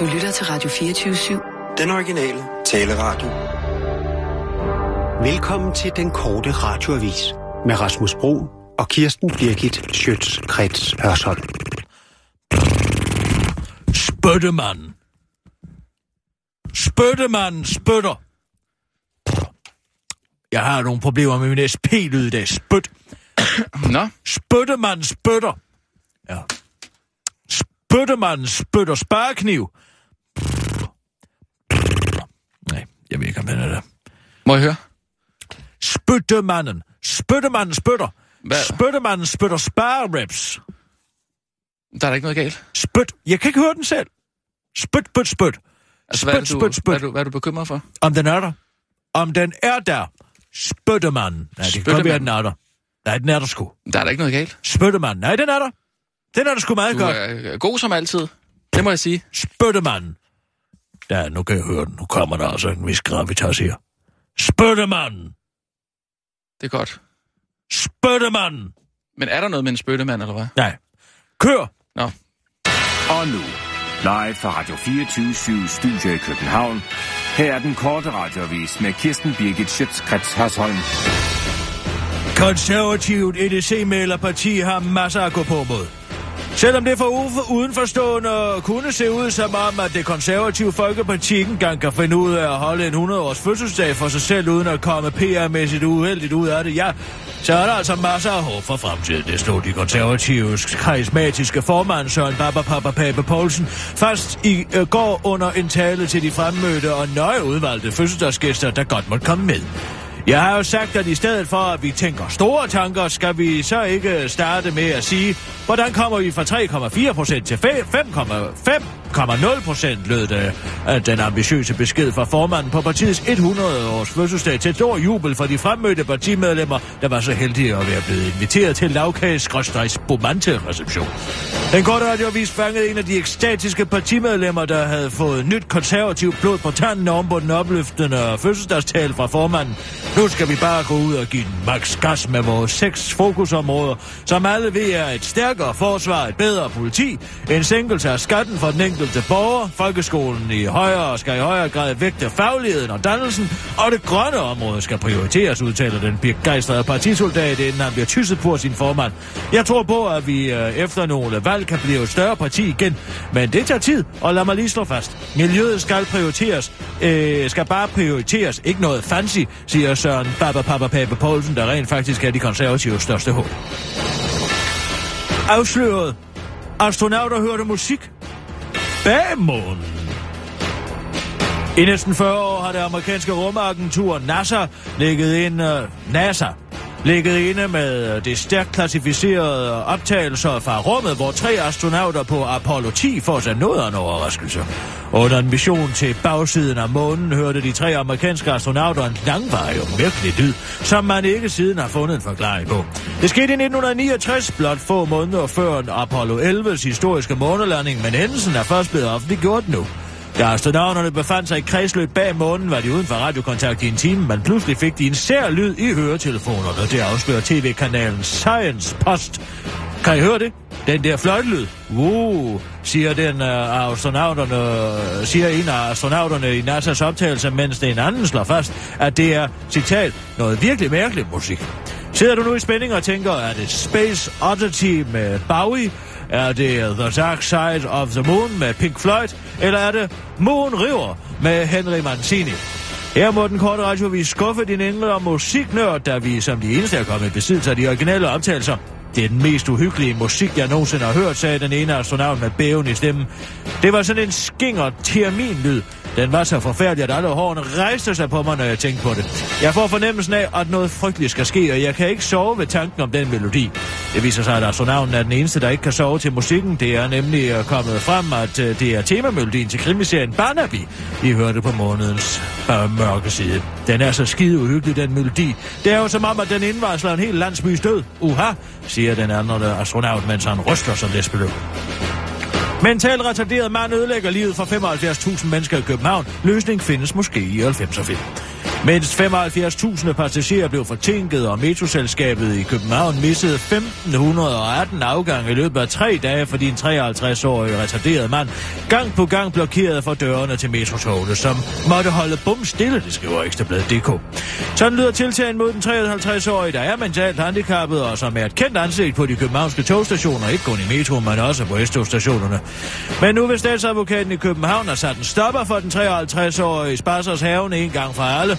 Du lytter til Radio 24-7. Den originale taleradio. Velkommen til den korte radioavis med Rasmus Bro og Kirsten Birgit Schøtz-Krets Hørsholm. Spyttemanden. Spyttemanden spytter. Jeg har nogle problemer med min SP-lyd i dag. Spyt. Nå, Spyttemanden spytter. Ja. Spyttemanden spytter sparekniv. Nej, jeg ved ikke, om den er der. må jeg høre? Spyttemanden. Spyttemanden spytter. Hvad? Spyttemanden spytter sparereps. Der er da ikke noget galt. Spyt. Jeg kan ikke høre den selv. Spyt, spyt, spyt. Altså, hvad, er det, Spyt, du, spyt, spyt. Hvad, er du, hvad er du bekymret for? Om den er der. Om den er der. Spyttemanden. Nej, det kan godt være, at den er der. Nej, den er der sgu. Der er da ikke noget galt. Spyttemanden. Nej, den er der. Den er der sgu meget Du godt. er god som altid. Det må jeg sige. Spyttemanden. Ja, nu kan jeg høre den. Nu kommer der altså en vis gravitas her. Spyttemanden. Det er godt. Spyttemanden. Men er der noget med en spyttemand, eller hvad? Nej. Kør. Nå, Og nu, live fra Radio 24 Studio i København. Her er den korte radioavis med Kirsten Birgit Schøtzgrads Hasholm. Konservativt EDC-mælerparti har masser at gå på mod. Selvom det for udenforstående kunne se ud som om, at det konservative Folkeparti ikke engang kan finde ud af at holde en 100-års fødselsdag for sig selv, uden at komme PR-mæssigt uheldigt ud af det, ja, så er der altså masser af håb for fremtiden. Det stod de konservatives karismatiske formand Søren Baba Papa Pape Poulsen fast i øh, går under en tale til de fremmødte og nøje udvalgte fødselsdagsgæster, der godt måtte komme med. Jeg har jo sagt, at i stedet for, at vi tænker store tanker, skal vi så ikke starte med at sige, hvordan kommer vi fra 3,4 procent til 5,5 procent, lød det at den ambitiøse besked fra formanden på partiets 100-års fødselsdag til stor jubel for de fremmødte partimedlemmer, der var så heldige at være blevet inviteret til lavkages bomante reception. Den korte radioavis fangede en af de ekstatiske partimedlemmer, der havde fået nyt konservativt blod på tanden om på den opløftende fødselsdagstale fra formanden. Nu skal vi bare gå ud og give den max gas med vores seks fokusområder, som alle ved er et stærkere forsvar, et bedre politi, en sænkelse af skatten for den enkelte borger, folkeskolen i højere skal i højere grad vægte fagligheden og dannelsen, og det grønne område skal prioriteres, udtaler den begejstrede partisoldat, inden han bliver tysset på sin formand. Jeg tror på, at vi øh, efter nogle valg kan blive et større parti igen, men det tager tid, og lad mig lige slå fast. Miljøet skal prioriteres, øh, skal bare prioriteres, ikke noget fancy, siger Søren Baba Papa Pape Poulsen, der rent faktisk er de konservative største håb. Afsløret. Astronauter hørte musik. Bag månen. I næsten 40 år har det amerikanske rumagentur NASA ligget ind, øh, uh, NASA ligget inde med øh, det stærkt klassificerede optagelser fra rummet, hvor tre astronauter på Apollo 10 får sig noget af en overraskelse. Under en mission til bagsiden af månen hørte de tre amerikanske astronauter en langvarig og mærkelig lyd, som man ikke siden har fundet en forklaring på. Det skete i 1969, blot få måneder før Apollo 11's historiske månelanding, men hændelsen er først blevet offentliggjort nu. Da astronauterne befandt sig i kredsløb bag månen, var de uden for radiokontakt i en time, men pludselig fik de en sær lyd i høretelefonerne. Det afslører tv-kanalen Science Post. Kan I høre det? Den der fløjtelyd. Wow, uh, siger, den, uh, astronauterne, siger en af astronauterne i NASA's optagelse, mens den anden slår fast, at det er, citat, noget virkelig mærkeligt musik. Sidder du nu i spænding og tænker, er det Space Oddity med Bowie? Er det The Dark Side of the Moon med Pink Floyd? Eller er det Moon River med Henry Mancini? Her må den korte radiovis skuffe din engle og musiknørd, da vi som de eneste er kommet i besiddelse af de originale optagelser. Det er den mest uhyggelige musik, jeg nogensinde har hørt, sagde den ene astronaut med bæven i stemmen. Det var sådan en skinger terminlyd. Den var så forfærdelig, at alle hårene rejste sig på mig, når jeg tænkte på det. Jeg får fornemmelsen af, at noget frygteligt skal ske, og jeg kan ikke sove ved tanken om den melodi. Det viser sig, at astronauten er den eneste, der ikke kan sove til musikken. Det er nemlig øh, kommet frem, at øh, det er temamelodien til krimiserien Barnaby, I hørte på månedens øh, mørke side. Den er så skide uhyggelig, den melodi. Det er jo som om, at den indvarsler en hel landsbys død. Uha, siger den anden astronaut, mens han ryster som lesbeløb. Mentalt retarderet mand ødelægger livet for 75.000 mennesker i København. Løsning findes måske i 90'er film. Mindst 75.000 passagerer blev fortinket, og metroselskabet i København missede 1.518 afgange i løbet af tre dage, fordi en 53-årig retarderet mand gang på gang blokerede for dørene til metrotogene, som måtte holde bum stille, det skriver Ekstrabladet DK. Sådan lyder tiltagen mod den 53-årige, der er mentalt handicappet og som er et kendt ansigt på de københavnske togstationer, ikke kun i metro, men også på S-togstationerne. Men nu vil statsadvokaten i København have sat en stopper for den 53-årige Spassers haven en gang for alle.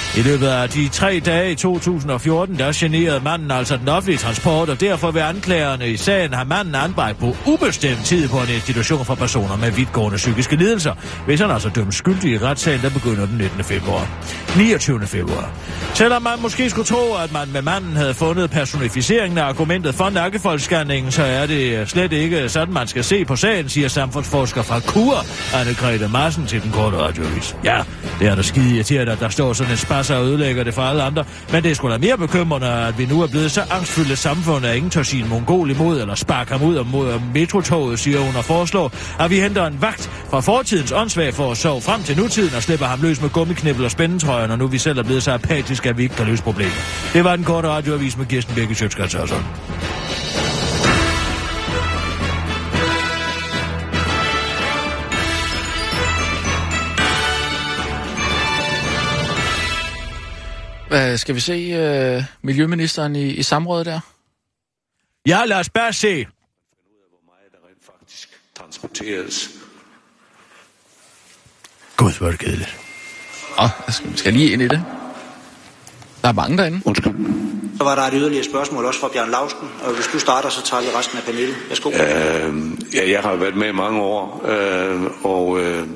I løbet af de tre dage i 2014, der generede manden altså den offentlige transport, og derfor vil anklagerne i sagen have manden anbragt på ubestemt tid på en institution for personer med vidtgående psykiske lidelser, hvis han altså dømt skyldig i retssagen, der begynder den 19. februar. 29. februar. Selvom man måske skulle tro, at man med manden havde fundet personificeringen af argumentet for nakkefoldsscanningen, så er det slet ikke sådan, man skal se på sagen, siger samfundsforsker fra KUR, Anne-Grethe Madsen til den korte radiovis. Ja, det er da skide irriterende, at der står sådan en spasser og ødelægger det for alle andre, men det er sgu da mere bekymrende, at vi nu er blevet så angstfyldte samfund, at ingen tør sige en mongol imod eller sparke ham ud af mod metrotoget, siger hun og foreslår, at vi henter en vagt fra fortidens åndssvag for at sove frem til nutiden og slipper ham løs med gummiknibbel og spændetrøjer, når nu vi selv er blevet så apatiske, at vi ikke kan løse problemer. Det var den korte radioavis med Kirsten Birke Sjøtskrets Hvad, skal vi se øh, Miljøministeren i, i samrådet der? Ja, lad os bare se. transporteres. Gud, hvor er det kedeligt. Åh, skal, skal lige ind i det. Der er mange derinde. Undskyld. Så var der et yderligere spørgsmål også fra Bjørn Lausten, og hvis du starter, så tager vi resten af panelet. Værsgo. Øh, ja, jeg har været med i mange år, øh, og øh,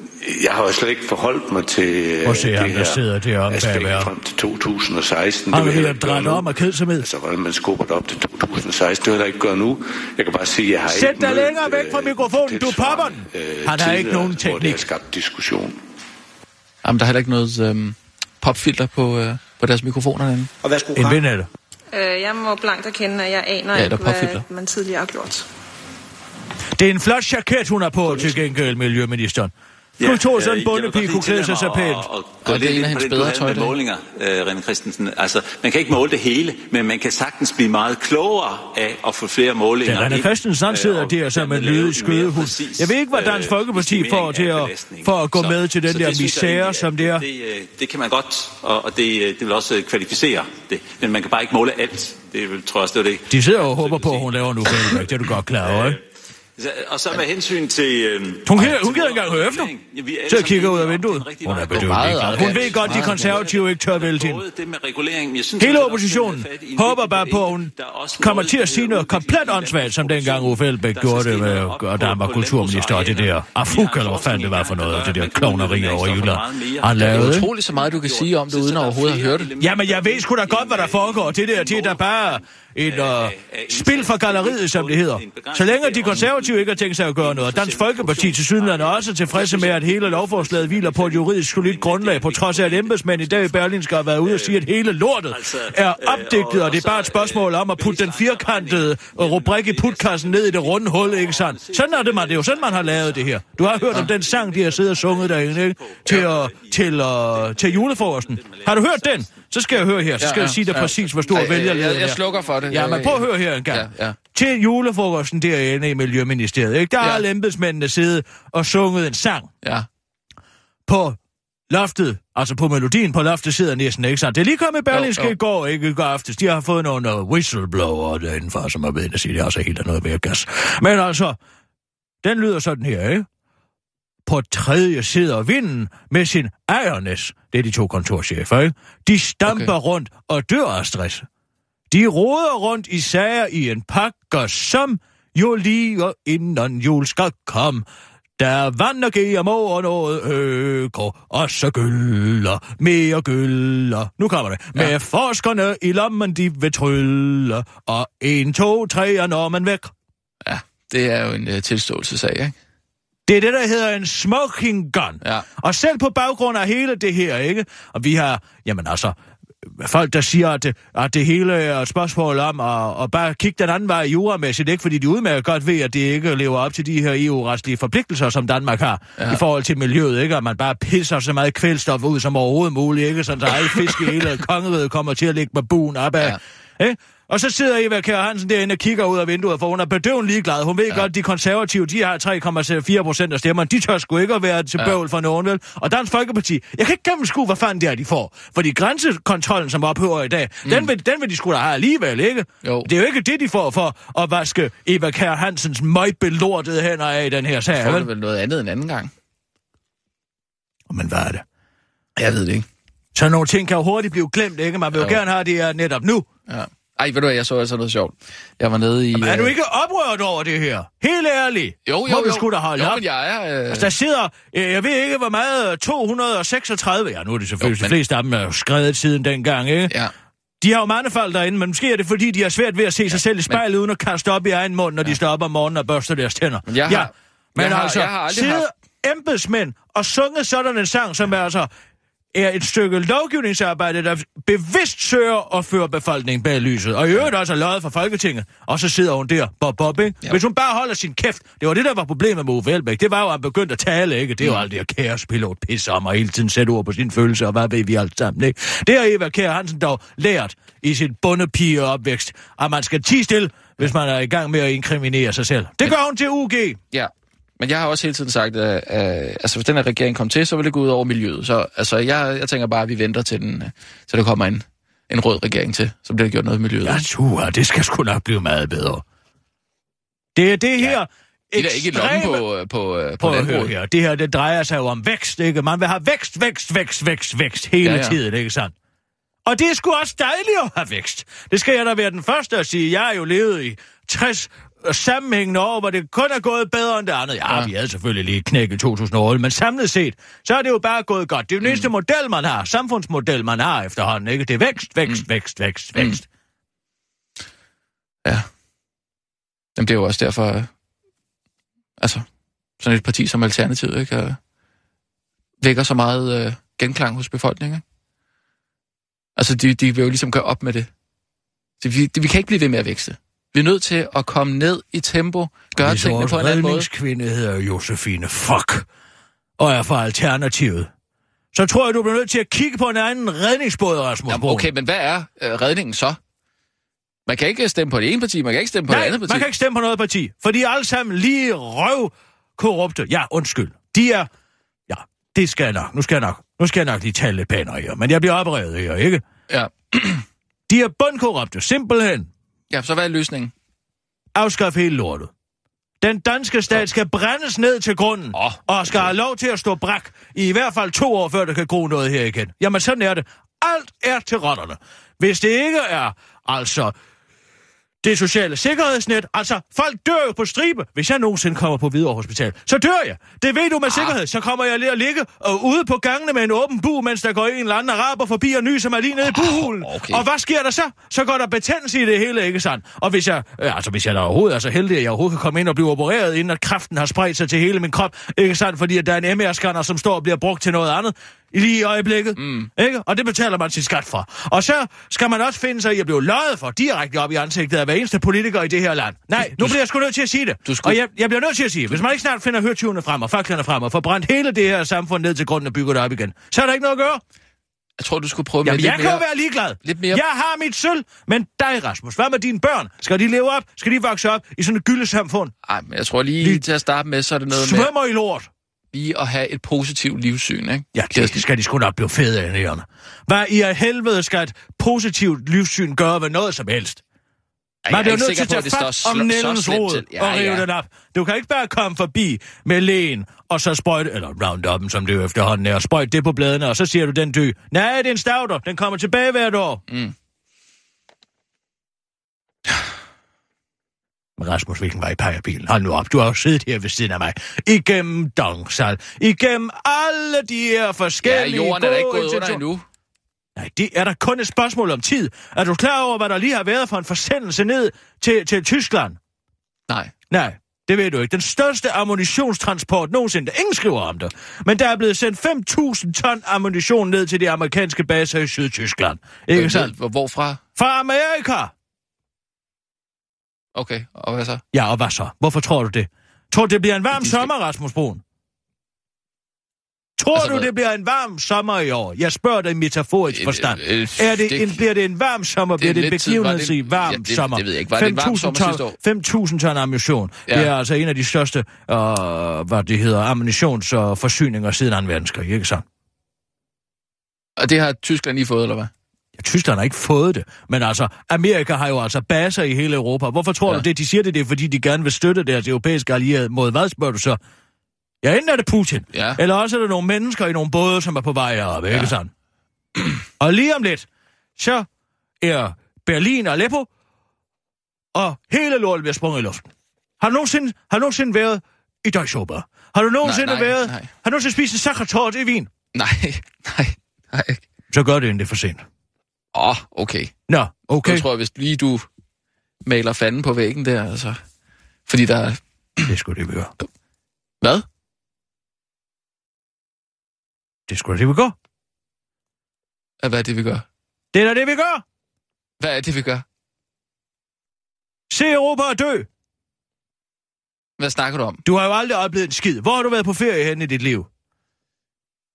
jeg har jo slet ikke forholdt mig til øh, se det ham, der her sidder deroppe aspekt bagved ham. frem til 2016. Han vil vil jeg helt ikke gøre drejet om og kedsomhed. Altså, hvordan man skubber det op til 2016, det vil jeg ikke gøre nu. Jeg kan bare sige, at jeg har Sæt ikke dig mødt, længere væk fra øh, mikrofonen, du popper den. øh, Han har ikke nogen Hvor det teknik. har skabt diskussion. Jamen, der er heller ikke noget øhm, popfilter på, øh, på deres mikrofoner derinde. Og værsgo, En Karen. ven af det. Øh, jeg må blankt erkende, at jeg aner Ja, ikke, hvad påfylder. man tidligere har gjort. Det er en flot jaket, hun har på til gengæld, Miljøministeren. Du tog sådan en bondepige, kunne klæde sig så pænt. Og gå det er en af bedre havde med målinger, øh, René Christensen. Altså, man kan ikke måle det hele, men man kan sagtens blive meget klogere af at få flere målinger. Ja, René Christensen øh, sidder og der som en en mere skødehund. Jeg ved ikke, hvad Dansk øh, Folkeparti estimering får til at- for at gå med til den der egentlig, som det er. Det, øh, det kan man godt, og, og det, det vil også kvalificere det. Men man kan bare ikke måle alt. Det vil, tror jeg også, det det. De sidder og håber på, at hun laver nu Fælbæk. Det er du godt klar over, ikke? Så- Og så med hensyn til... Øh, Hun gider- til hun gider ikke engang høre efter. er Så jeg kigger ud af vinduet. det Hun er arrogant. Hun ved godt, de konservative ikke tør vælge hende. Det Hele oppositionen det er håber bare på, at hun Der er kommer til at sige noget komplet åndssvagt, som dengang. Uffe Elbæk Der gjorde det med, og der var kulturminister og det der afuk, har eller hvad fanden det var for noget, gang, det der der kan klovneri over Jylland. Han Det er lavede, ikke? utroligt så meget, du kan sige om det, uden overhovedet at høre det. Jamen, jeg ved sgu da godt, hvad der foregår. Det der, det er da bare et uh, spil for galleriet, som det hedder. Så længe de konservative ikke har tænkt sig at gøre noget. Dansk Folkeparti til Sydland er også tilfredse med, at hele lovforslaget hviler på et juridisk solidt grundlag, på trods af, at embedsmænd i dag i Berlin skal have været ude og sige, at hele lortet er opdigtet, og det er bare et spørgsmål om at putte den firkantede rubrik i putkassen ned i det runde hul, ikke sandt? Sådan er det, man. Det er jo sådan, man har lavet det her. Du har hørt om den sang, de har siddet og sunget derinde, ikke? Til, uh, til, uh, til julefrokosten. Har du hørt den? Så skal jeg høre her. Så skal Ja, jeg sige dig ja. præcis, hvor stor Ja, ja, vælger jeg- jeg slukker for det. Ja, men prøv at høre her en gang. Ja, ja. Til julefrokosten derinde i Miljøministeriet, ikke? Der har Ja. alle embedsmændene siddet og sunget en sang Ja. på loftet, altså på melodien på loftet sidder næsten, ikke sandt? Det er lige kommet i Berlingske i går, ikke i går aftes. De har fået nogle uh, whistleblower derinde som har været inde og sige, det er også helt noget mere gas. Men altså, den lyder sådan her, ikke? På tredje sidder vinden med sin ejernes. Det er de to kontorchefer, ikke? De stamper Okay. rundt og dør af stress. De roder rundt i sager i en pakke, som jo lige inden jul skal komme. Der er vand og GMO og noget øko, og så gylder, mere gylder. Nu kommer det. Ja. Med forskerne i lommen, de vil trylle, og en, to, tre, og når man væk. Ja, det er jo en uh, tilståelsesag, ikke? Det er det, der hedder en smoking gun. Ja. Og selv på baggrund af hele det her, ikke? Og vi har, jamen altså, folk, der siger, at det, at det hele er et spørgsmål om at, at bare kigge den anden vej juremæssigt, ikke? Fordi de udmærket godt ved, at det ikke lever op til de her EU-retslige forpligtelser, som Danmark har ja. i forhold til miljøet, ikke? At man bare pisser så meget kvælstof ud som overhovedet muligt, ikke? Sådan, så alle fisk i hele kongeriget kommer til at ligge med buen op af. Ja. Ikke? Og så sidder Eva Kjær Hansen derinde og kigger ud af vinduet, for hun er bedøvende ligeglad. Hun ved ja. godt, de konservative, de har 3,4 procent af stemmerne. De tør sgu ikke at være til bøvl for nogen, vel? Og Dansk Folkeparti, jeg kan ikke gennemskue, hvad fanden det er, de får. Fordi grænsekontrollen, som ophører i dag, mm. den, vil, den vil de sgu da have alligevel, ikke? Jo. Det er jo ikke det, de får for at vaske Eva Kjær Hansens møgbelortede hænder af i den her sag, Får vel? det vel noget andet en anden gang? Men hvad er det? Jeg ved det ikke. Så nogle ting kan jo hurtigt blive glemt, ikke? Man vil jo, Jo. gerne have det her netop nu. Ja. Ej, ved du hvad, jeg så altså noget sjovt. Jeg var nede i... Men er du øh, ikke oprørt over det her? Helt ærligt. Jo, jo, Må jo. sgu da holde jo, op. men jeg er... Øh... Altså, der sidder, øh, jeg ved ikke, hvor meget, 236, ja, nu er det selvfølgelig, Jo, men- de fleste af dem er skrevet siden dengang, ikke? Ja. De har jo mange fald derinde, men måske er det, fordi de har svært ved at se sig selv i spejlet, uden at kaste op i egen mund, når de står op om morgenen og børster deres tænder. Men jeg har- ja, men jeg har- altså, jeg har aldrig sidde haft- embedsmænd og sunget sådan en sang, som er altså er et stykke lovgivningsarbejde, der bevidst søger at føre befolkningen bag lyset. Og i øvrigt også er løjet fra Folketinget. Og så sidder hun der, bob, bob, ikke? Hvis hun bare holder sin kæft. Det var det, der var problemet med Uffe Elbæk. Det var jo, at han begyndte at tale, ikke? Det er jo Mm. alt det her kaospilot pisse om, og hele tiden sætte ord på sin følelse, og hvad ved vi alt sammen, ikke? Det har Eva Kjær Hansen dog lært i sin bundepigeopvækst, at man skal tige stille, hvis man er i gang med at inkriminere sig selv. Det gør hun til UG. Ja, men jeg har også hele tiden sagt, at, at altså, hvis den her regering kom til, så vil det gå ud over miljøet. Så altså, jeg, jeg tænker bare, at vi venter til, den, øh, til der kommer en, en rød regering til, så bliver der gjort noget i miljøet. Ja, tua, det skal sgu nok blive meget bedre. Det er det her... Ja. De er ikke lommen på, øh, på, øh, på Prøv at høre her. Det her, det drejer sig jo om vækst, ikke? Man vil have vækst, vækst, vækst, vækst, vækst hele ja. ja. tiden, ikke sandt? Og det er sgu også dejligt at have vækst. Det skal jeg da være den første at sige. Jeg har jo levet i 60 sammenhængende år, hvor det kun er gået bedre end det andet. Ja, Ja. vi havde selvfølgelig lige knækket 2008, men samlet set, så er det jo bare gået godt. Det er jo den eneste model, man har. Samfundsmodel, man har efterhånden, ikke? Det er vækst, vækst, Mm. vækst, vækst, vækst. Ja. Jamen, det er jo også derfor, øh, altså, sådan et parti som Alternativet, ikke, øh, vækker så meget øh, genklang hos befolkningen. ikke? Altså, de, de vil jo ligesom gøre op med det. Så vi, de, vi kan ikke blive ved med at vækste. Vi er nødt til at komme ned i tempo, gøre Hvis tingene på en anden måde. redningskvinde hedder Josefine Fuck, og er fra Alternativet, så tror jeg, du bliver nødt til at kigge på en anden redningsbåd, Rasmus Jamen, okay, men hvad er øh, redningen så? Man kan ikke stemme på det ene parti, man kan ikke stemme på det Nej, andet parti. man kan ikke stemme på noget parti, for de er alle sammen lige røv korrupte. Ja, undskyld. De er... Ja, det skal jeg nok. Nu skal jeg nok. Nu skal jeg nok lige tale lidt pænere her, men jeg bliver oprevet her, ikke? Ja. De er bundkorrupte, simpelthen. Ja, så hvad er løsningen? Afskaf hele lortet. Den danske stat skal brændes ned til grunden, Åh, og skal have lov til at stå brak i i hvert fald to år, før der kan gro noget her igen. Jamen, sådan er det. Alt er til rotterne. Hvis det ikke er, altså, det sociale sikkerhedsnet, altså, folk dør jo på stribe. Hvis jeg nogensinde kommer på Hvidovre Hospital, så dør jeg. Det ved du med Ah. sikkerhed. Så kommer jeg lige at ligge og ude på gangene med en åben bu, mens der går en eller anden araber forbi og nyser mig lige nede i buhulen. okay. Og hvad sker der så? Så går der betændelse i det hele, ikke sandt? Og hvis jeg, øh, altså hvis jeg da overhovedet er så heldig, at jeg overhovedet kan komme ind og blive opereret, inden at kraften har spredt sig til hele min krop, ikke sandt? Fordi at der er en MR-scanner, som står og bliver brugt til noget andet lige i øjeblikket. Mm. Ikke? Og det betaler man sin skat for. Og så skal man også finde sig i at blive løjet for direkte op i ansigtet af hver eneste politiker i det her land. Nej, nu bliver jeg sgu nødt til at sige det. Du skulle- Og jeg, jeg bliver nødt til at sige, hvis man ikke snart finder hørtyvene frem og faklerne frem og får brændt hele det her samfund ned til grunden og bygger det op igen, så er der ikke noget at gøre. Jeg tror, du skulle prøve med Jamen, lidt jeg kan mere... jo være ligeglad. lidt mere- Jeg har mit sølv, men dig, Rasmus, hvad med dine børn? Skal de leve op? Skal de vokse op i sådan et gyldesamfund? Ej, men jeg tror lige, Lige- til at starte med, så er det noget med Svømmer i lort. Lige at have et positivt livssyn, ikke? Ja, det skal de sgu nok blive fede af, næerne. Hvad i af helvede skal et positivt livssyn gøre ved noget som helst? Man er ikke nødt til at tage fat om nældens rod til. og rive ja. den op. Du kan ikke bare komme forbi med lægen, og så sprøjte, eller roundupen, som det jo efterhånden er, og sprøjte det på bladene, og så siger du, den dø. Nej, det er en stavter. Den kommer tilbage hvert år. Mm. Rasmus, hvilken vej peger bilen? Hold nu op, du har jo siddet her ved siden af mig. Igennem Dongsal. Igennem alle de her Ja, forskellige jorden er da ikke gået under endnu. Nej, det er da kun et spørgsmål om tid. Er du klar over, hvad der lige har været for en forsendelse ned til, til Tyskland? Nej. Nej. Det ved du ikke. Den største ammunitionstransport nogensinde. Ingen skriver om det. Men der er blevet sendt 5.000 ton ammunition ned til de amerikanske baser i Sydtyskland. Ikke sandt? Hvor- Hvorfra? Fra Amerika! Okay, og hvad så? Ja, og hvad så? Hvorfor tror du det? Tror du, det bliver en varm skal- sommer, Rasmus Brun? Tror Altså, du, hvad- det bliver en varm sommer i år? Jeg spørger dig i metaforisk Øh, forstand. øh, øh, Er det det- en, bliver det en varm sommer? Bliver er det en begivenhedsrig det- varm ja, det- sommer? det ved jeg ikke. Var det en varm 5.000 sommer ton- sidste år? 5.000 ton ammunition. Ja. Det er altså en af de største, øh, hvad det hedder, ammunitions- og forsyninger siden 2. verdenskrig, ikke sandt? Og det har Tyskland lige fået, eller hvad? Ja, Tyskland har ikke fået det, men altså, Amerika har jo altså baser i hele Europa. Hvorfor tror Ja. du det? De siger det, det er fordi, de gerne vil støtte deres europæiske allierede mod hvad, spørger du så? Ja, enten er det Putin, Ja. eller også er der nogle mennesker i nogle både, som er på vej op, ikke Ja. sandt? Og lige om lidt, så er Berlin og Aleppo, og hele lortet bliver sprunget i luften. Har du nogensinde, har du nogensinde været i Deutsche Oper? Har du nogensinde nej, været... nej. Har du nogensinde spist en sakratort i Wien? Nej, nej, nej. Så gør det, inden det er for sent. Åh, oh, okay. Nå, Okay. Jeg tror, hvis lige du maler fanden på væggen der, altså... Fordi der er... Det skulle det, vi gør. Hvad? Det skulle det, vi gør. Ja, Hvad er det, vi gør? Det er da det, vi gør. Hvad er det, vi gør? Se Europa og dø. Hvad snakker du om? Du har jo aldrig oplevet en skid. Hvor har du været på ferie hen i dit liv?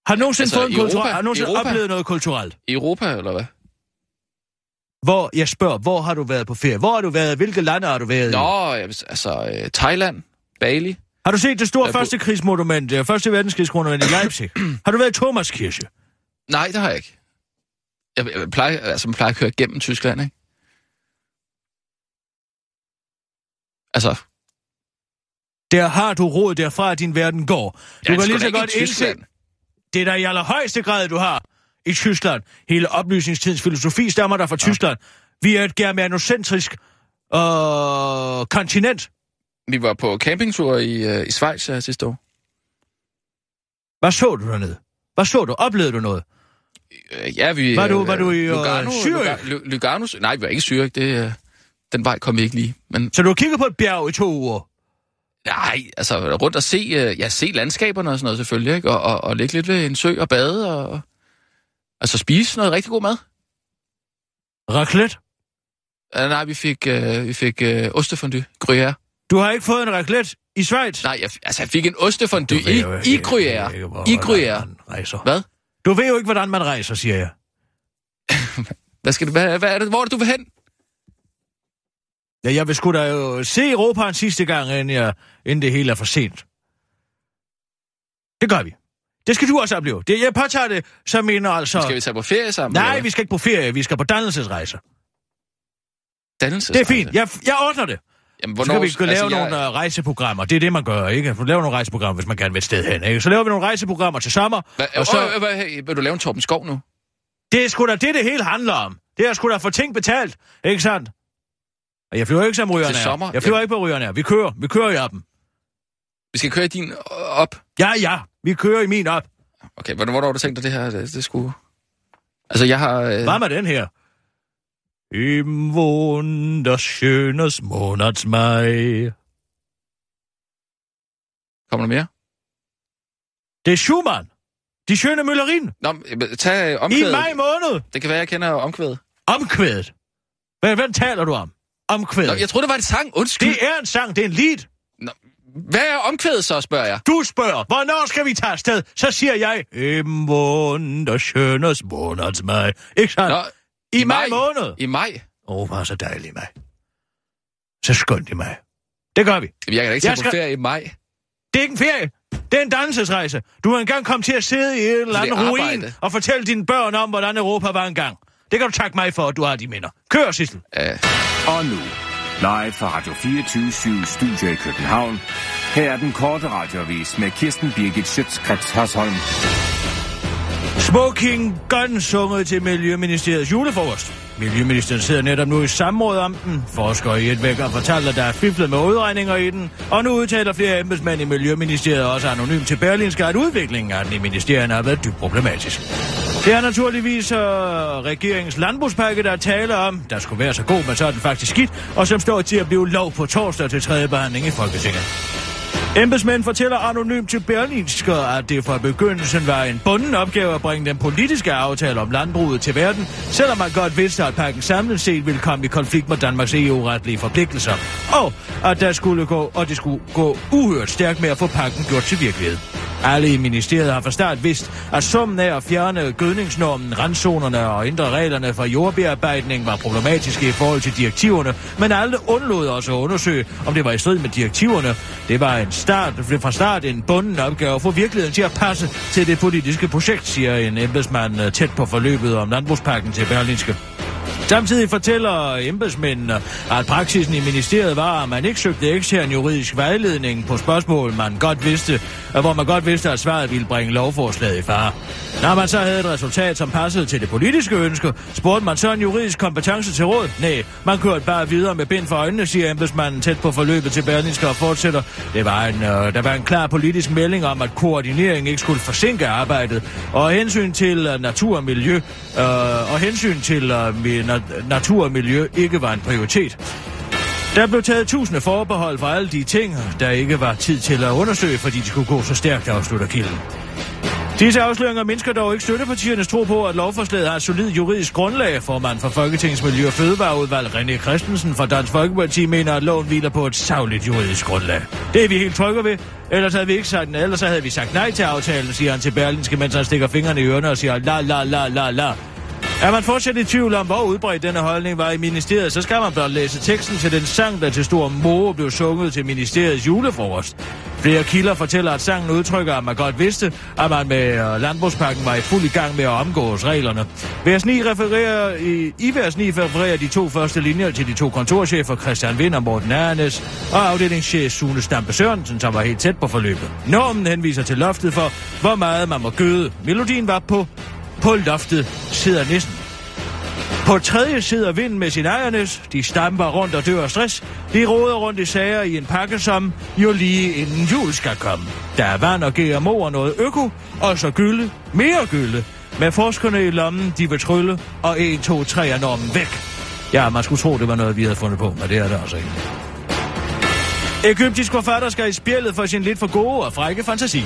Har du nogensinde, Altså, fået en i kulturel, Europa? har nogensinde Europa? oplevet noget kulturelt? Europa, eller hvad? Hvor, jeg spørger, hvor har du været på ferie? Hvor har du været? Hvilke lande har du været i? Nå, vil- altså, øh, Thailand, Bali. Har du set det store Jeg bo- første krigsmonument, det første verdenskrigsmonument i Leipzig? har du været i Thomaskirche? Nej, det har jeg ikke. Jeg, jeg plejer, altså, man plejer at køre gennem Tyskland, ikke? Altså, Der har du råd derfra, at din verden går. Du er kan lige da så i godt indse, det er der i allerhøjeste grad, du har i Tyskland. Hele oplysningstidens filosofi stammer der fra ja. Tyskland. Vi er et germanocentrisk øh, kontinent. Vi var på campingtur i, øh, i Schweiz her sidste år. Hvad så du dernede? Hvad så du? Oplevede du noget? Øh, ja, vi... Var du- øh, var du i, øh, Lugano? Zürich? Lugano? Nej, vi var ikke i Zürich. Det, øh, den vej kom vi ikke lige. Men Så du har kigget på et bjerg i to uger? nej, altså rundt og se, øh, ja, se landskaberne og sådan noget selvfølgelig, ikke? Og, og, og ligge lidt ved en sø og bade og... Altså spise noget rigtig god mad. Raclette? Uh, nej, vi fik, øh, vi fik øh, ostefondue, gruyère. Du har ikke fået en raclette i Schweiz? Nej, jeg, altså jeg fik en ostefondue Du i, i gruyère. ikke, I gruyère. Hvad? Du ved jo ikke, hvordan man rejser, siger jeg. Hvad, skal det, hvad, hvad er det? Hvor er det, du vil hen? Ja, jeg vil sgu da jo se Europa en sidste gang, inden, jeg, inden det hele er for sent. Det gør vi. Det skal du også opleve. Det, jeg påtager det som en altså... Skal vi tage på ferie sammen? Nej, eller vi skal ikke på ferie. Vi skal på dannelsesrejser. Dannelsesrejse? Det er fint. Jeg, jeg ordner det. Jamen, Så skal vi skal lave altså, nogle jeg... rejseprogrammer. Det er det, man gør, ikke? Du laver nogle rejseprogrammer, hvis man gerne vil et sted hen, ikke? Så laver vi nogle rejseprogrammer til sommer, Hvad, og så... øh, hvad, hey, vil du lave en Torben Skov nu? Det er sgu da det, det hele handler om. Det er sgu da for ting betalt, ikke sandt? Og jeg flyver ikke som rygerne Til er. sommer? Jeg flyver Ja. ikke på rygerne er. Vi kører. Vi kører i appen. Vi skal køre din op. Ja, ja. Vi kører i min op. Okay, hvornår, hvornår har du tænkt dig det her? Det, det skulle... Altså, jeg har... Øh... Hvad med den her? Im wunderschönes Monatsmai. Kommer der mere? Det er Schumann. De skønne møllerin. Nå, men, tag øh, I omkvædet. maj måned. Det kan være, jeg kender omkvædet. Omkvædet. Hvad, hvad taler du om? Omkvædet. Nå, jeg troede, det var en sang. Undskyld. Det er en sang, det er en lead. Hvad er omkvædet så, spørger jeg? Du spørger, hvornår skal vi tage afsted? Så siger jeg, Im wunderschönes Monatsmai. Ikke sandt? Nå, I maj måned. I maj? Åh, oh, hvor så dejligt maj. Så skønt i maj. Det gør vi. Jamen, Jeg kan da ikke tage Jeg på skal- ferie i maj. Det er ikke en ferie. Det er en dannelsesrejse. Du har engang kommet til at sidde i en eller anden ruin arbejde. og fortælle dine børn om, hvordan Europa var engang. Det kan du takke mig for, at du har de minder. Kør, Sissel. Øh, Og nu, live fra Radio 24 Studio i København. Her er den korte radiovis med Kirsten Birgit Schøtzgrads Hasholm. Smoking Gun sunget til Miljøministeriets julefrokost. Miljøministeriet sidder netop nu i samråd om den. Forskere i et væk og fortæller, at der er fiflet med udregninger i den. Og nu udtaler flere embedsmænd i Miljøministeriet også anonymt til Berlinske, at udviklingen af den i ministerierne har været dybt problematisk. Det er naturligvis øh, regeringens landbrugspakke, der taler om, der skulle være så god, men så er den faktisk skidt, og som står til at blive lov på torsdag til tredje behandling i Folketinget. Embedsmænd fortæller anonymt til Berlinske, at det fra begyndelsen var en bunden opgave at bringe den politiske aftale om landbruget til verden, selvom man godt vidste, at pakken samlet set ville komme i konflikt med Danmarks EU-retlige forpligtelser, og at der skulle gå, og det skulle gå uhørt stærkt med at få pakken gjort til virkelighed. Alle i ministeriet har fra start vidst, at summen af at fjerne gødningsnormen, randzonerne og ændre reglerne for jordbearbejdning var problematiske i forhold til direktiverne, men alle undlod også at undersøge, om det var i strid med direktiverne. Det var en start, fra start en bunden opgave at få virkeligheden til at passe til det politiske projekt, siger en embedsmand øh, tæt på forløbet om landbrugspakken til Berlinske. Samtidig fortæller embedsmændene, at praksisen i ministeriet var, at man ikke søgte ekstern juridisk vejledning på spørgsmål, man godt vidste, hvor man godt vidste, at svaret ville bringe lovforslaget i fare. Når man så havde et resultat, som passede til det politiske ønske, spurgte man så en juridisk kompetence til råd? Nej, man kørte bare videre med bind for øjnene, siger embedsmanden tæt på forløbet til Berlingske og fortsætter. Det var en, øh, der var en klar politisk melding om, at koordinering ikke skulle forsinke arbejdet, og hensyn til øh, natur og miljø, øh, og hensyn til øh, natur og miljø ikke var en prioritet. Der blev taget tusinde forbehold for alle de ting, der ikke var tid til at undersøge, fordi de skulle gå så stærkt, afslutter kilden. Disse afsløringer mindsker dog ikke støttepartiernes tro på, at lovforslaget har et solidt juridisk grundlag. Formand for Folketingets Miljø- og Fødevareudvalg René Christensen fra Dansk Folkeparti mener, at loven hviler på et savligt juridisk grundlag. Det er vi helt trygge ved. Ellers havde vi ikke sagt, ellers havde vi sagt nej til aftalen, siger han til Berlinske, mens han stikker fingrene i ørerne og siger la la la la la. Er man fortsat i tvivl om, hvor udbredt denne holdning var i ministeriet, så skal man blot læse teksten til den sang, der til stor moro blev sunget til ministeriets julefrokost. Flere kilder fortæller, at sangen udtrykker, at man godt vidste, at man med øh, landbrugspakken var i fuld i gang med at omgås reglerne. Vers 9 refererer, i, I vers 9 refererer de to første linjer til de to kontorchefer, Christian Vind og Morten Ernes, og afdelingschef Sune Stampe Sørensen, som var helt tæt på forløbet. Normen henviser til loftet for, hvor meget man må gøde. Melodien var på på loftet sidder nissen. På tredje sidder vinden med sin ejernes. De stamper rundt og dør af stress. De råder rundt i sager i en pakke, som jo lige inden jul skal komme. Der er vand og GMO og noget øko, og så gylde, mere gylde. Med forskerne i lommen, de vil trylle, og 1, 2, 3 er normen væk. Ja, man skulle tro, det var noget, vi havde fundet på, men det er det altså ikke. Ægyptisk forfatter skal i spjældet for sin lidt for gode og frække fantasi.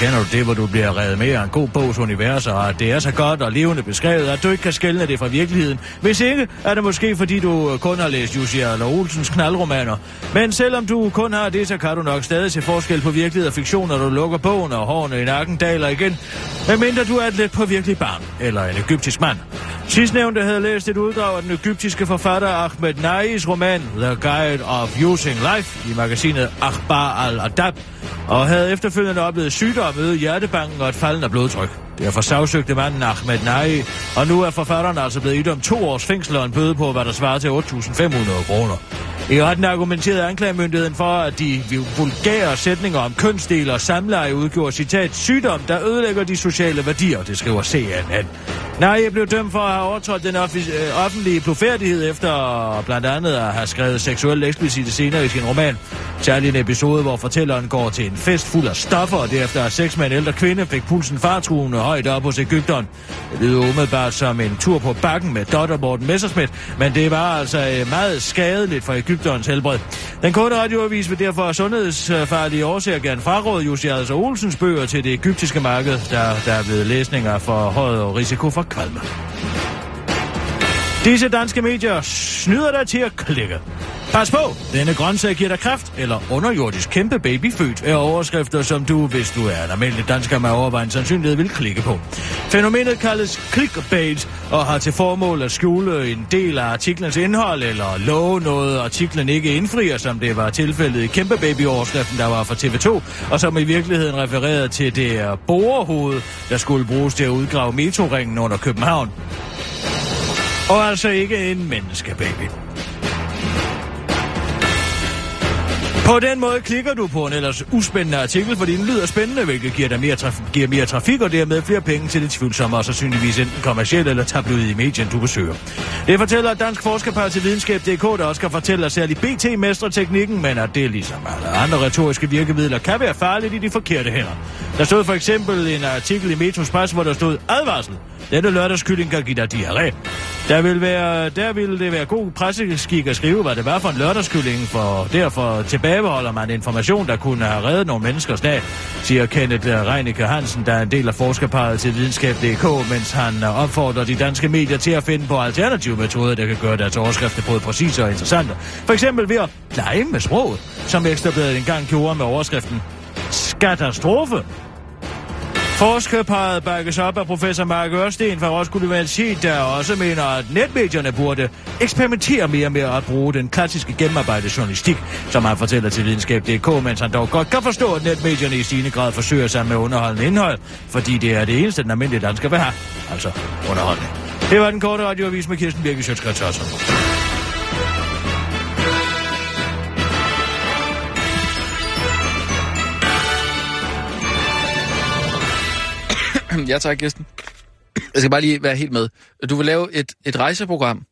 Kender du det, hvor du bliver reddet med af en god bogs univers, og at det er så godt og levende beskrevet, at du ikke kan skælne det fra virkeligheden? Hvis ikke, er det måske fordi du øh, kun har læst Jussi eller Olsens knaldromaner. Men selvom du kun har det, så kan du nok stadig se forskel på virkelighed og fiktion, når du lukker bogen og hårene i nakken daler igen. Medmindre du er et lidt på virkelig barn, eller en egyptisk mand. Sidstnævnte havde læst et uddrag af den egyptiske forfatter Ahmed Nais roman The Guide of Using Life i magasinet Akhbar al-Adab, og havde efterfølgende oplevet sygdom, øget hjertebanken og et faldende blodtryk. Derfor sagsøgte manden Ahmed Nai, og nu er forfatteren altså blevet idømt to års fængsel og en bøde på, hvad der svarer til 8.500 kroner. I retten argumenterede anklagemyndigheden for, at de vulgære sætninger om kønsdel og samleje udgjorde citat sygdom, der ødelægger de sociale værdier, det skriver CNN. Nej, jeg blev dømt for at have overtrådt den øh, offentlige blufærdighed efter blandt andet at have skrevet seksuelt eksplicite scener i sin roman. Særlig en episode, hvor fortælleren går til en fest fuld af stoffer, og derefter er seks med en ældre kvinde fik pulsen fartruende højt op hos Ægypteren. Det lyder umiddelbart som en tur på bakken med Dotter Morten Messerschmidt, men det var altså øh, meget skadeligt for Ægypterens helbred. Den korte radioavis vil derfor sundhedsfarlige årsager gerne fraråde Jussi og Olsens bøger til det egyptiske marked, der, der er blevet læsninger for højt risiko for kvalme. Disse danske medier snyder dig til at klikke. Pas på, denne grøntsag giver dig kraft, eller underjordisk kæmpe babyfødt, er overskrifter, som du, hvis du er en almindelig dansker med overvejende sandsynlighed, vil klikke på. Fænomenet kaldes clickbait, og har til formål at skjule en del af artiklens indhold, eller love noget, artiklen ikke indfrier, som det var tilfældet i kæmpe baby-overskriften, der var fra TV2, og som i virkeligheden refererede til det borehoved, der skulle bruges til at udgrave metroringen under København. Og altså ikke en menneskebaby. På den måde klikker du på en ellers uspændende artikel, fordi den lyder spændende, hvilket giver, dig mere, traf- giver mere trafik og dermed flere penge til det tvivlsomme og sandsynligvis enten kommersielle eller tabloid i medien, du besøger. Det fortæller Dansk Forskerpar til Videnskab.dk, der også kan fortælle, at særligt BT mestrer teknikken, men at det ligesom alle andre retoriske virkemidler kan være farligt i de forkerte hænder. Der stod for eksempel en artikel i Metros Press, hvor der stod advarsel. Denne lørdagskylling kan give dig diarré. Der vil, være, der vil det være god presseskik at skrive, hvad det var for en lørdagskylling, for derfor tilbageholder man information, der kunne have reddet nogle menneskers dag, siger Kenneth Reinicke Hansen, der er en del af forskerparet til videnskab.dk, mens han opfordrer de danske medier til at finde på alternative metoder, der kan gøre deres overskrifter både præcise og interessante. For eksempel ved at lege med sproget, som Ekstrabladet engang gjorde med overskriften Katastrofe. Forskerparet bakkes op af professor Mark Ørsten fra Roskilde Universitet, der også mener, at netmedierne burde eksperimentere mere med at bruge den klassiske gennemarbejdede journalistik, som han fortæller til videnskab.dk, mens han dog godt kan forstå, at netmedierne i stigende grad forsøger sig med underholdende indhold, fordi det er det eneste, den almindelige dansker vil have, altså underholdning. Det var den korte radioavis med Kirsten Birke Sjøtskrets ja tak, Kirsten. Jeg skal bare lige være helt med. Du vil lave et, et rejseprogram,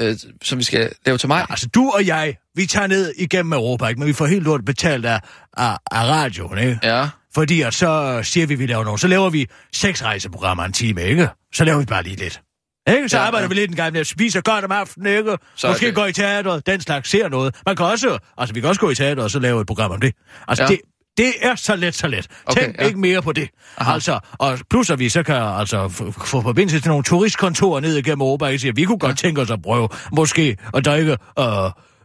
øh, som vi skal lave til mig. Ja, altså, du og jeg, vi tager ned igennem Europa, ikke? men vi får helt lort betalt af, af, af radioen, ikke? Ja. Fordi at så siger vi, at vi laver noget. Så laver vi seks rejseprogrammer en time, ikke? Så laver vi bare lige lidt. Ikke? Så ja, arbejder ja. vi lidt en gang med at spise godt om aftenen, ikke? Så Måske det... gå i teateret, den slags ser noget. Man kan også, altså vi kan også gå i teateret og så lave et program om det. Altså ja. det, det er så let, så let. Okay, Tænk ja. ikke mere på det. Aha. Altså, og plus at vi så kan altså få forbindelse til nogle turistkontorer ned igennem Europa, og siger, vi kunne godt ja. tænke os at prøve måske at drikke øh,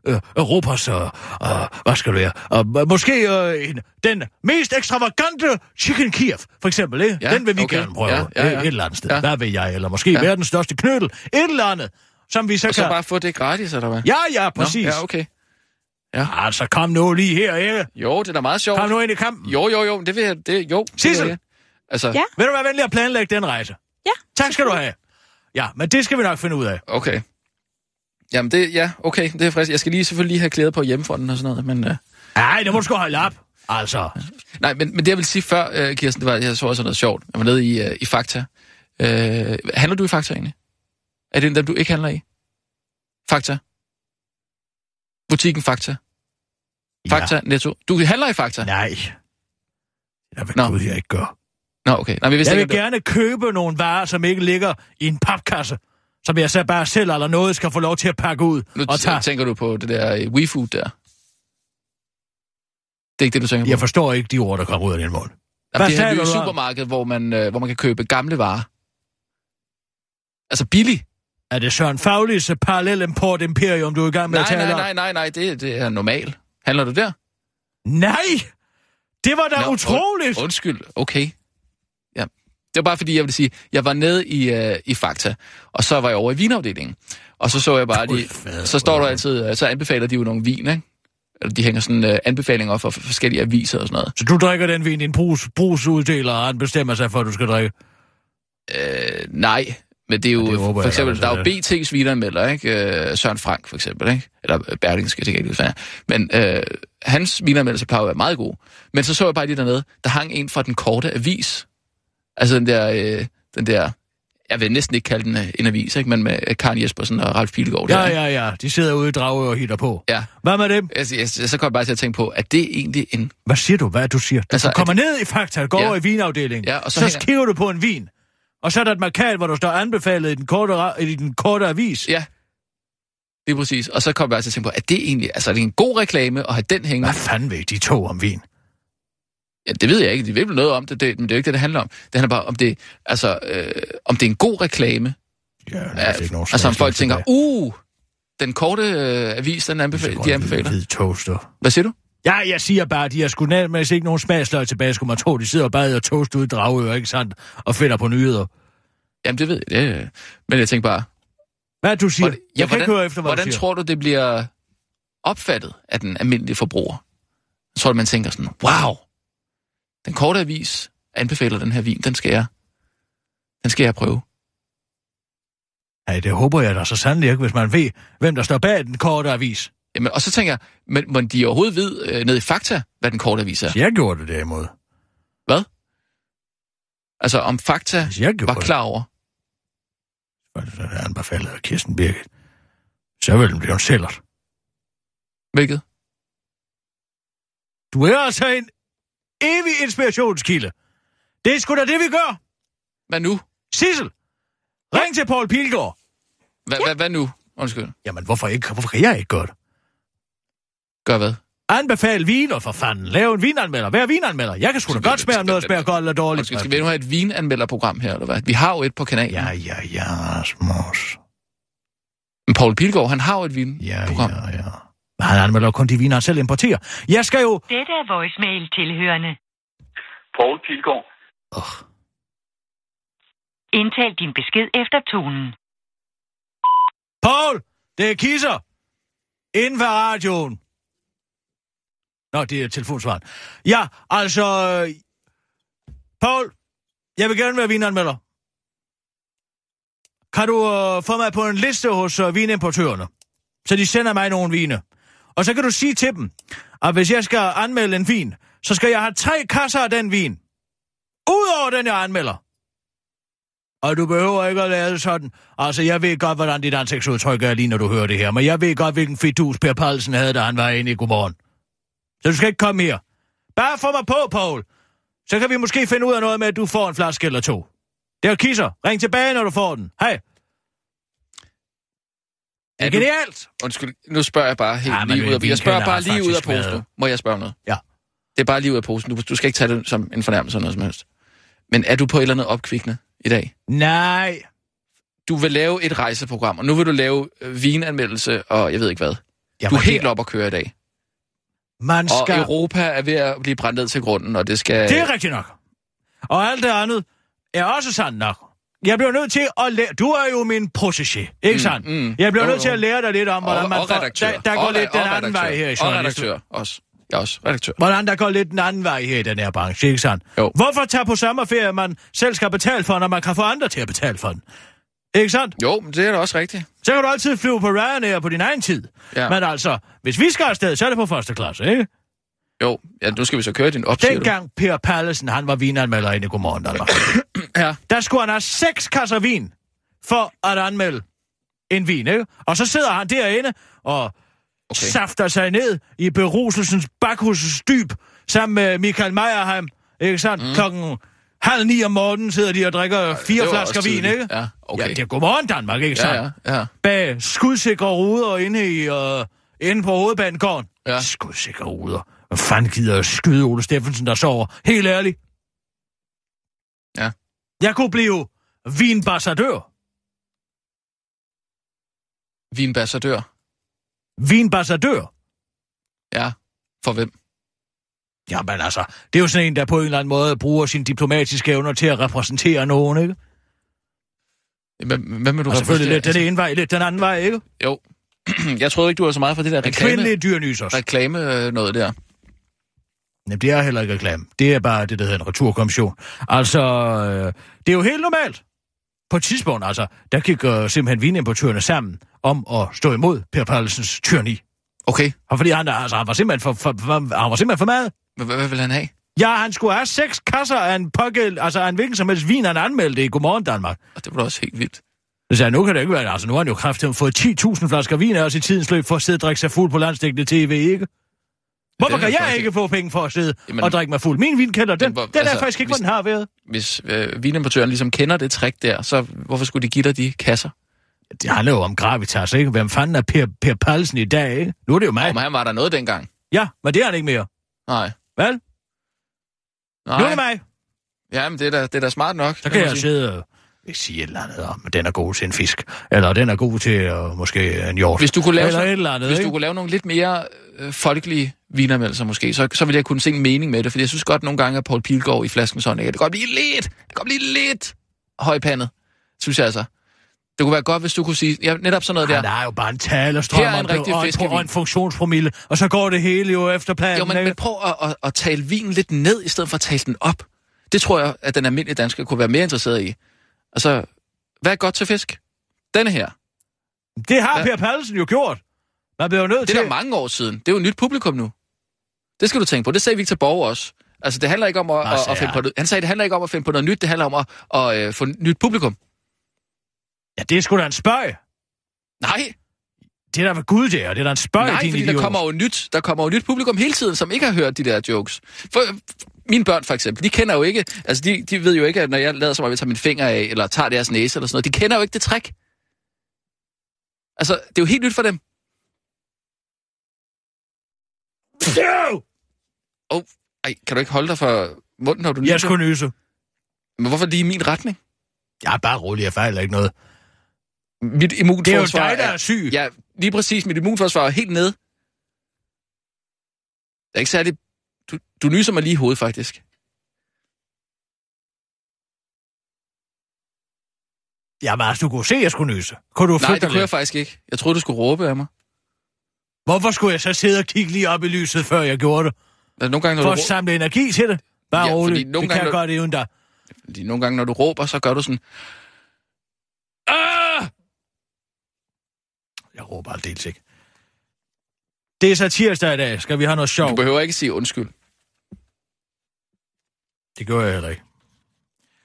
øh, Europas, øh, øh, hvad skal det være, øh, måske øh, en, den mest ekstravagante chicken Kiev, for eksempel, ikke? Ja, den vil vi okay. gerne prøve ja, ja, ja. et eller andet sted. Ja. Hvad ved jeg? Eller måske ja. verdens største knyttel. Et eller andet, som vi så og kan... så bare få det gratis, eller hvad? Ja, ja, præcis. Nå, ja, okay. Ja. Altså, kom nu lige her, ikke? Jo, det er da meget sjovt. Kom nu ind i kampen. Jo, jo, jo, det vil jeg, det, jo. Sissel! Det altså... Ja? Vil du være venlig at planlægge den rejse? Ja. Tak skal du have. Ja, men det skal vi nok finde ud af. Okay. Jamen, det, ja, okay, det er frisk. Jeg skal lige selvfølgelig lige have klædet på hjemmefonden og sådan noget, men... Uh... Ej, det må du sgu holde op. Altså. Nej, men, men det jeg vil sige før, uh, Kirsten, det var, jeg så også noget sjovt. Jeg var nede i, uh, i Fakta. Uh, handler du i Fakta egentlig? Er det den, du ikke handler i? Fakta? Butikken Fakta? Fakta, ja. Netto. Du handler i Fakta? Nej. Jeg vil Gud, jeg ikke gør. Nå, okay. Nej, vi jeg vil ikke, gerne købe nogle varer, som ikke ligger i en papkasse, som jeg så bare selv eller noget skal få lov til at pakke ud nu og tage. tænker du på det der uh, WeFood der? Det er ikke det, du tænker på? Jeg forstår ikke de ord, der kommer ud af din mund. Jamen, det er et supermarked, hvor man, uh, hvor man kan købe gamle varer. Altså billig. Er det Søren Faglis parallel import imperium, du er i gang med nej, at tale nej, om? Nej, nej, nej, det, det er normal. Handler du der? Nej! Det var da Nå, utroligt! Und, undskyld, okay. Ja. Det var bare fordi, jeg vil sige, jeg var nede i, uh, i Fakta, og så var jeg over i vinafdelingen. Og så så jeg bare, de, så står der altid, uh, så anbefaler de jo nogle vin, ikke? Eller de hænger sådan uh, anbefalinger for forskellige aviser og sådan noget. Så du drikker den vin, din brus, brusuddeler, og han bestemmer sig for, at du skal drikke? Øh, nej, men det er jo, ja, det håber, for eksempel, der er jo BT's vineranmelder, ikke? Uh, Søren Frank, for eksempel, ikke? Eller Berlingske, det kan jeg ikke Men uh, hans vineranmeldelse plejer at være meget god. Men så så jeg bare lige dernede, der hang en fra den korte avis. Altså den der, uh, den der jeg vil næsten ikke kalde den uh, en avis, ikke? men med Karen Jespersen og Ralf Pilgaard. Ja, ja, ja. De sidder ude i Dragø og hitter på. Ja. Hvad med dem? Jeg, jeg, så kom jeg bare til at tænke på, at det egentlig en... Hvad siger du? Hvad er du siger? Du altså, kommer det... ned i Fakta, går ja. over i vinafdelingen, ja, og så, så hænger... skriver du på en vin. Og så er der et markat, hvor der står anbefalet i den korte, i den korte avis. Ja, det er præcis. Og så kom jeg altså til at tænke på, at det egentlig altså, er det en god reklame at have den hængende? Hvad fanden ved de to om vin? Ja, det ved jeg ikke. De ved vel noget om det, det, men det er jo ikke det, det handler om. Det handler bare om det, altså, øh, om det er en god reklame. Ja, det er ikke nogen Altså om folk tænker, uh, den korte øh, avis, den anbefaler, de anbefaler. Hvid toaster. Hvad siger du? Ja, jeg siger bare, at de har sgu nærmest ikke nogen smagsløg tilbage, skulle man tro. De sidder bader og toast ud i Dragør, ikke sandt? Og finder på nyheder. Jamen, det ved jeg. Det, men jeg tænker bare... Hvad du siger? Hvordan, ja, jeg kan hvordan, ikke høre efter, hvad Hvordan tror du, det bliver opfattet af den almindelige forbruger? Jeg tror, at man tænker sådan, wow, den korte avis anbefaler den her vin, den skal jeg, den skal jeg prøve. Nej, det håber jeg da så sandelig ikke, hvis man ved, hvem der står bag den korte avis. Jamen, og så tænker jeg, men, men de overhovedet ved øh, ned i Fakta, hvad den korte avis er? Jeg gjorde det derimod. Hvad? Altså, om Fakta jeg var klar over? Så er han bare faldet af Kirsten Birgit. Så vil den blive en sælgert. Hvilket? Du er altså en evig inspirationskilde. Det er sgu da det, vi gør. Hvad nu? Sissel, ring til Paul Pilgaard. Hvad nu? Undskyld. Jamen, hvorfor, ikke, hvorfor kan jeg ikke gøre det? Gør hvad? Anbefal viner for fanden. Lav en vinanmelder. Vær vinanmelder. Jeg kan sgu da godt smage, om noget smager godt eller dårligt. Undskyld, skal vi nu have et vinanmelderprogram her, eller hvad? Vi har jo et på kanalen. Ja, ja, ja, Rasmus. Men Paul Pilgaard, han har jo et vinprogram. Ja, ja, ja. Men han anmelder kun de viner, han selv importerer. Jeg skal jo... Dette er voicemail tilhørende. Paul Pilgaard. Oh. Indtal din besked efter tonen. Paul, det er Kisser. Inden for radioen. Nå, det er telefonsvaren. Ja, altså... Paul, jeg vil gerne være vinanmelder. Kan du øh, få mig på en liste hos øh, vinimportørerne? Så de sender mig nogle vine. Og så kan du sige til dem, at hvis jeg skal anmelde en vin, så skal jeg have tre kasser af den vin. Udover den, jeg anmelder. Og du behøver ikke at lade det sådan. Altså, jeg ved godt, hvordan dit ansigtsudtryk er lige, når du hører det her. Men jeg ved godt, hvilken fidus Per Paulsen havde, da han var inde i godmorgen. Så du skal ikke komme her. Bare få mig på, Paul. Så kan vi måske finde ud af noget med, at du får en flaske eller to. Det er kisser. Ring tilbage, når du får den. Hej. Er det du- genialt? Undskyld, nu spørger jeg bare helt Ja, men lige ud af... Jeg spørger bare lige ud af posen nu. Må jeg spørge noget? Ja. Det er bare lige ud af posen. Du, du skal ikke tage det som en fornærmelse eller noget som helst. Men er du på et eller andet opkvikkende i dag? Nej. Du vil lave et rejseprogram, og nu vil du lave øh, vinanmeldelse, og jeg ved ikke hvad. Du Jamen, er helt det- op at køre i dag. Man Og skal... Europa er ved at blive brændt ned til grunden, og det skal... Det er rigtigt nok. Og alt det andet er også sandt nok. Jeg bliver nødt til at lære... Du er jo min protégé, ikke Mm, sandt? mm. Jeg bliver nødt til at lære dig lidt om, hvordan og, man og får... redaktør. Der, der går og, lidt den og anden vej her i Og redaktør også. Jeg er også redaktør. Hvordan der går lidt den anden vej her i den her branche, ikke sandt? Jo. Hvorfor tage på sommerferie, man selv skal betale for, når man kan få andre til at betale for den? Ikke sandt? Jo, men det er da også rigtigt. Så kan du altid flyve på Ryanair på din egen tid. Ja. Men altså, hvis vi skal afsted, så er det på første klasse, ikke? Jo, ja, nu skal vi så køre din op. Dengang Per Pallesen, han var vinanmelder inde i Godmorgen Danmark. Ja. der skulle han have seks kasser vin for at anmelde en vin, ikke? Og så sidder han derinde og okay. Safter sig ned i beruselsens bakhus dyb sammen med Michael Meyerheim, ikke sandt? Mm. Klokken halv ni om morgenen sidder de og drikker fire var flasker vin, tidligt. ikke? Ja, okay. Ja, det er Godmorgen Danmark, ikke sandt? Ja, ja, ja. Bag skudsikre ruder inde, i, uh, inde på hovedbanegården. Ja. Skudsikre ruder. Hvad fanden gider at skyde Ole Steffensen, der sover? Helt ærligt. Ja. Jeg kunne blive vinbassadør. Vinbassadør. Vinbassadør? Ja. For hvem? Jamen altså, det er jo sådan en, der på en eller anden måde bruger sine diplomatiske evner til at repræsentere nogen, ikke? Hvem, hvem vil du Og selvfølgelig lidt repræsentere? den ene vej, lidt den anden vej, ikke? Jo. jeg troede ikke, du var så meget for det der reklame, kvindelige Dionysos. reklame øh, noget der. Jamen, det er heller ikke reklame. Det er bare det, der hedder en returkommission. Altså, øh, det er jo helt normalt. På et tidspunkt, altså, der gik øh, simpelthen vinimportørerne sammen om at stå imod Per Pallesens tyranni. Okay. Og fordi han, altså, han var simpelthen for, for, for, han var simpelthen for meget. Hvad, vil han have? Ja, han skulle have seks kasser af en pågæld, altså en hvilken som helst vin, han anmeldte i Godmorgen Danmark. Og det var også helt vildt. Så sagde, nu kan det ikke være, altså nu har han jo kraftigt fået 10.000 flasker vin af os i tidens løb for at sidde og drikke sig fuld på landstækkende tv, ikke? Hvorfor er kan jeg faktisk- ikke få penge for at sidde Jamen- og drikke mig fuld? Min vinkælder, den, Men hvor- den er altså, faktisk ikke, hvor hvis- den har været. Hvis øh, vinimportøren ligesom kender det trick der, så hvorfor skulle de give dig de kasser? Det handler jo om gravitas, ikke? Hvem fanden er Per, per Palsen i dag, ikke? Nu er det jo mig. Om han var der noget dengang? Ja, men det er han ikke mere. Nej. Vel? Nej. Nu er det mig. Ja, men det er da, det er da smart nok. Så kan jeg sige. sidde og sige et eller andet om, at den er god til en fisk. Eller den er god til uh, måske en hjort. Hvis du kunne lave, eller så, et eller andet, hvis ikke? du kunne lave nogle lidt mere øh, folkelige vinermeldelser måske, så, så ville jeg kunne se en mening med det, for jeg synes godt nogle gange, at Paul Pilgaard i flasken sådan, ikke? det kan godt blive lidt, det kan godt blive lidt højpandet, synes jeg altså. Det kunne være godt, hvis du kunne sige, ja, netop sådan noget der. Han er jo bare en talestrøm Her er en og, rigtig og, en, og en funktionspromille, og så går det hele jo efter planen. Jo, men, men prøv at, at, at tale vinen lidt ned, i stedet for at tale den op. Det tror jeg, at den almindelige dansker kunne være mere interesseret i. Altså, hvad er godt til fisk? Denne her. Det har Hvad? Per Pallesen jo gjort. Man bliver jo nødt Det til... er da mange år siden. Det er jo et nyt publikum nu. Det skal du tænke på. Det sagde Victor Borg også. Altså, det handler ikke om at, Hvad at, at finde på. Han sagde, det handler ikke om at finde på noget nyt. Det handler om at, at, at få nyt publikum. Ja, det er sgu da en spøg. Nej, Det er da ved Gud, det er. Det er da en spøg, nej, din fordi idiot. der kommer jo nyt. Der kommer jo nyt publikum hele tiden, som ikke har hørt de der jokes. For, mine børn for eksempel, de kender jo ikke, altså de, de ved jo ikke, at når jeg lader som om jeg tager min finger af, eller tager deres næse eller sådan noget, de kender jo ikke det trick. Altså, det er jo helt nyt for dem. Åh, oh, ej, kan du ikke holde dig for munden, når du Jeg nyser? skulle nyse. Men hvorfor lige i min retning? Jeg er bare rolig, jeg fejler ikke noget. Mit immunforsvar Det er jo dig, der er syg. Ja, lige præcis. Mit immunforsvar er helt nede. Det er ikke særlig... Du, du nyser mig lige i hovedet, faktisk. Jamen, altså, du kunne se, at jeg skulle nyse. Kunne du Nej, det kunne jeg faktisk ikke. Jeg troede, du skulle råbe af mig. Hvorfor skulle jeg så sidde og kigge lige op i lyset, før jeg gjorde det? Altså, nogle gange, når For du at råber, samle energi til det? Bare Ja, ja, fordi roligt. nogle Det kan gange, jeg når- godt uden dig. fordi nogle gange, når du råber, så gør du sådan... Ah! Jeg råber aldeles ikke. Det er så tirsdag i dag. Skal vi have noget Du sjov? behøver ikke sige undskyld. Det gør jeg heller ikke.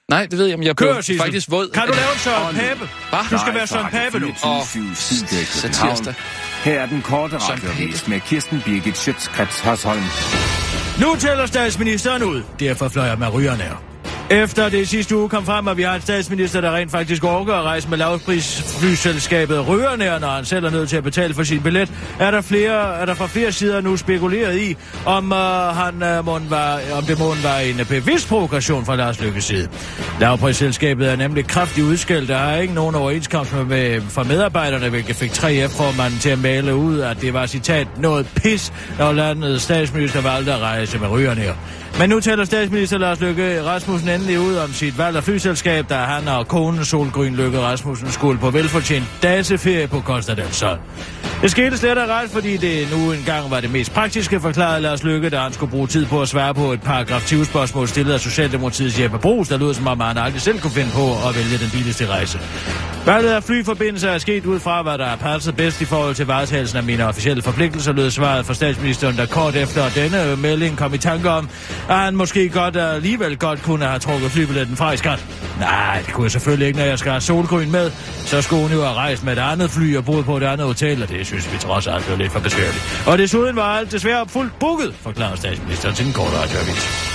Nej, det ved jeg, men jeg Kør, blev faktisk våd. Kan du lave en Søren. Pape? Hvad? Du skal være Søren Pape nu. 24 Studio i København. Satirsdag. Her er den korte radiovis med Kirsten Birgit Schøtzgrads Hasholm. Nu tæller statsministeren ud. Derfor fløj jeg med rygerne her. Efter det sidste uge kom frem, at vi har en statsminister, der rent faktisk overgår at rejse med lavprisflyselskabet og når han selv er nødt til at betale for sin billet, er der, flere, er der fra flere sider nu spekuleret i, om, øh, han, øh, må var, om det må var en bevidst provokation fra Lars Lykkes side. Lavprisselskabet er nemlig kraftigt udskældt, der er ikke nogen overenskomst med, med for medarbejderne, hvilket fik 3F-formanden til at male ud, at det var citat noget pis, når landets statsminister valgte at rejse med Rørende. Men nu taler statsminister Lars Løkke Rasmussen endelig ud om sit valg af flyselskab, da han og konen Solgrøn Løkke Rasmussen skulle på velfortjent danseferie på Costa del Sol. Det skete slet og ret, fordi det nu engang var det mest praktiske, forklarede Lars Løkke, da han skulle bruge tid på at svare på et paragraf 20 spørgsmål stillet af Socialdemokratiets Jeppe Brugs, der lød som om han aldrig selv kunne finde på at vælge den billigste rejse. Valget af flyforbindelser er sket ud fra, hvad der er passet bedst i forhold til varetagelsen af mine officielle forpligtelser, lød svaret fra statsministeren, der kort efter denne melding kom i tanke om, at han måske godt alligevel godt kunne have trukket flybilletten fra i skat. Nej, det kunne jeg selvfølgelig ikke, når jeg skal have solgryn med. Så skulle hun jo have rejst med et andet fly og boet på et andet hotel, og det synes vi trods alt var lidt for besværligt. Og desuden var alt desværre fuldt booket, forklarede statsministeren til den korte radioavis.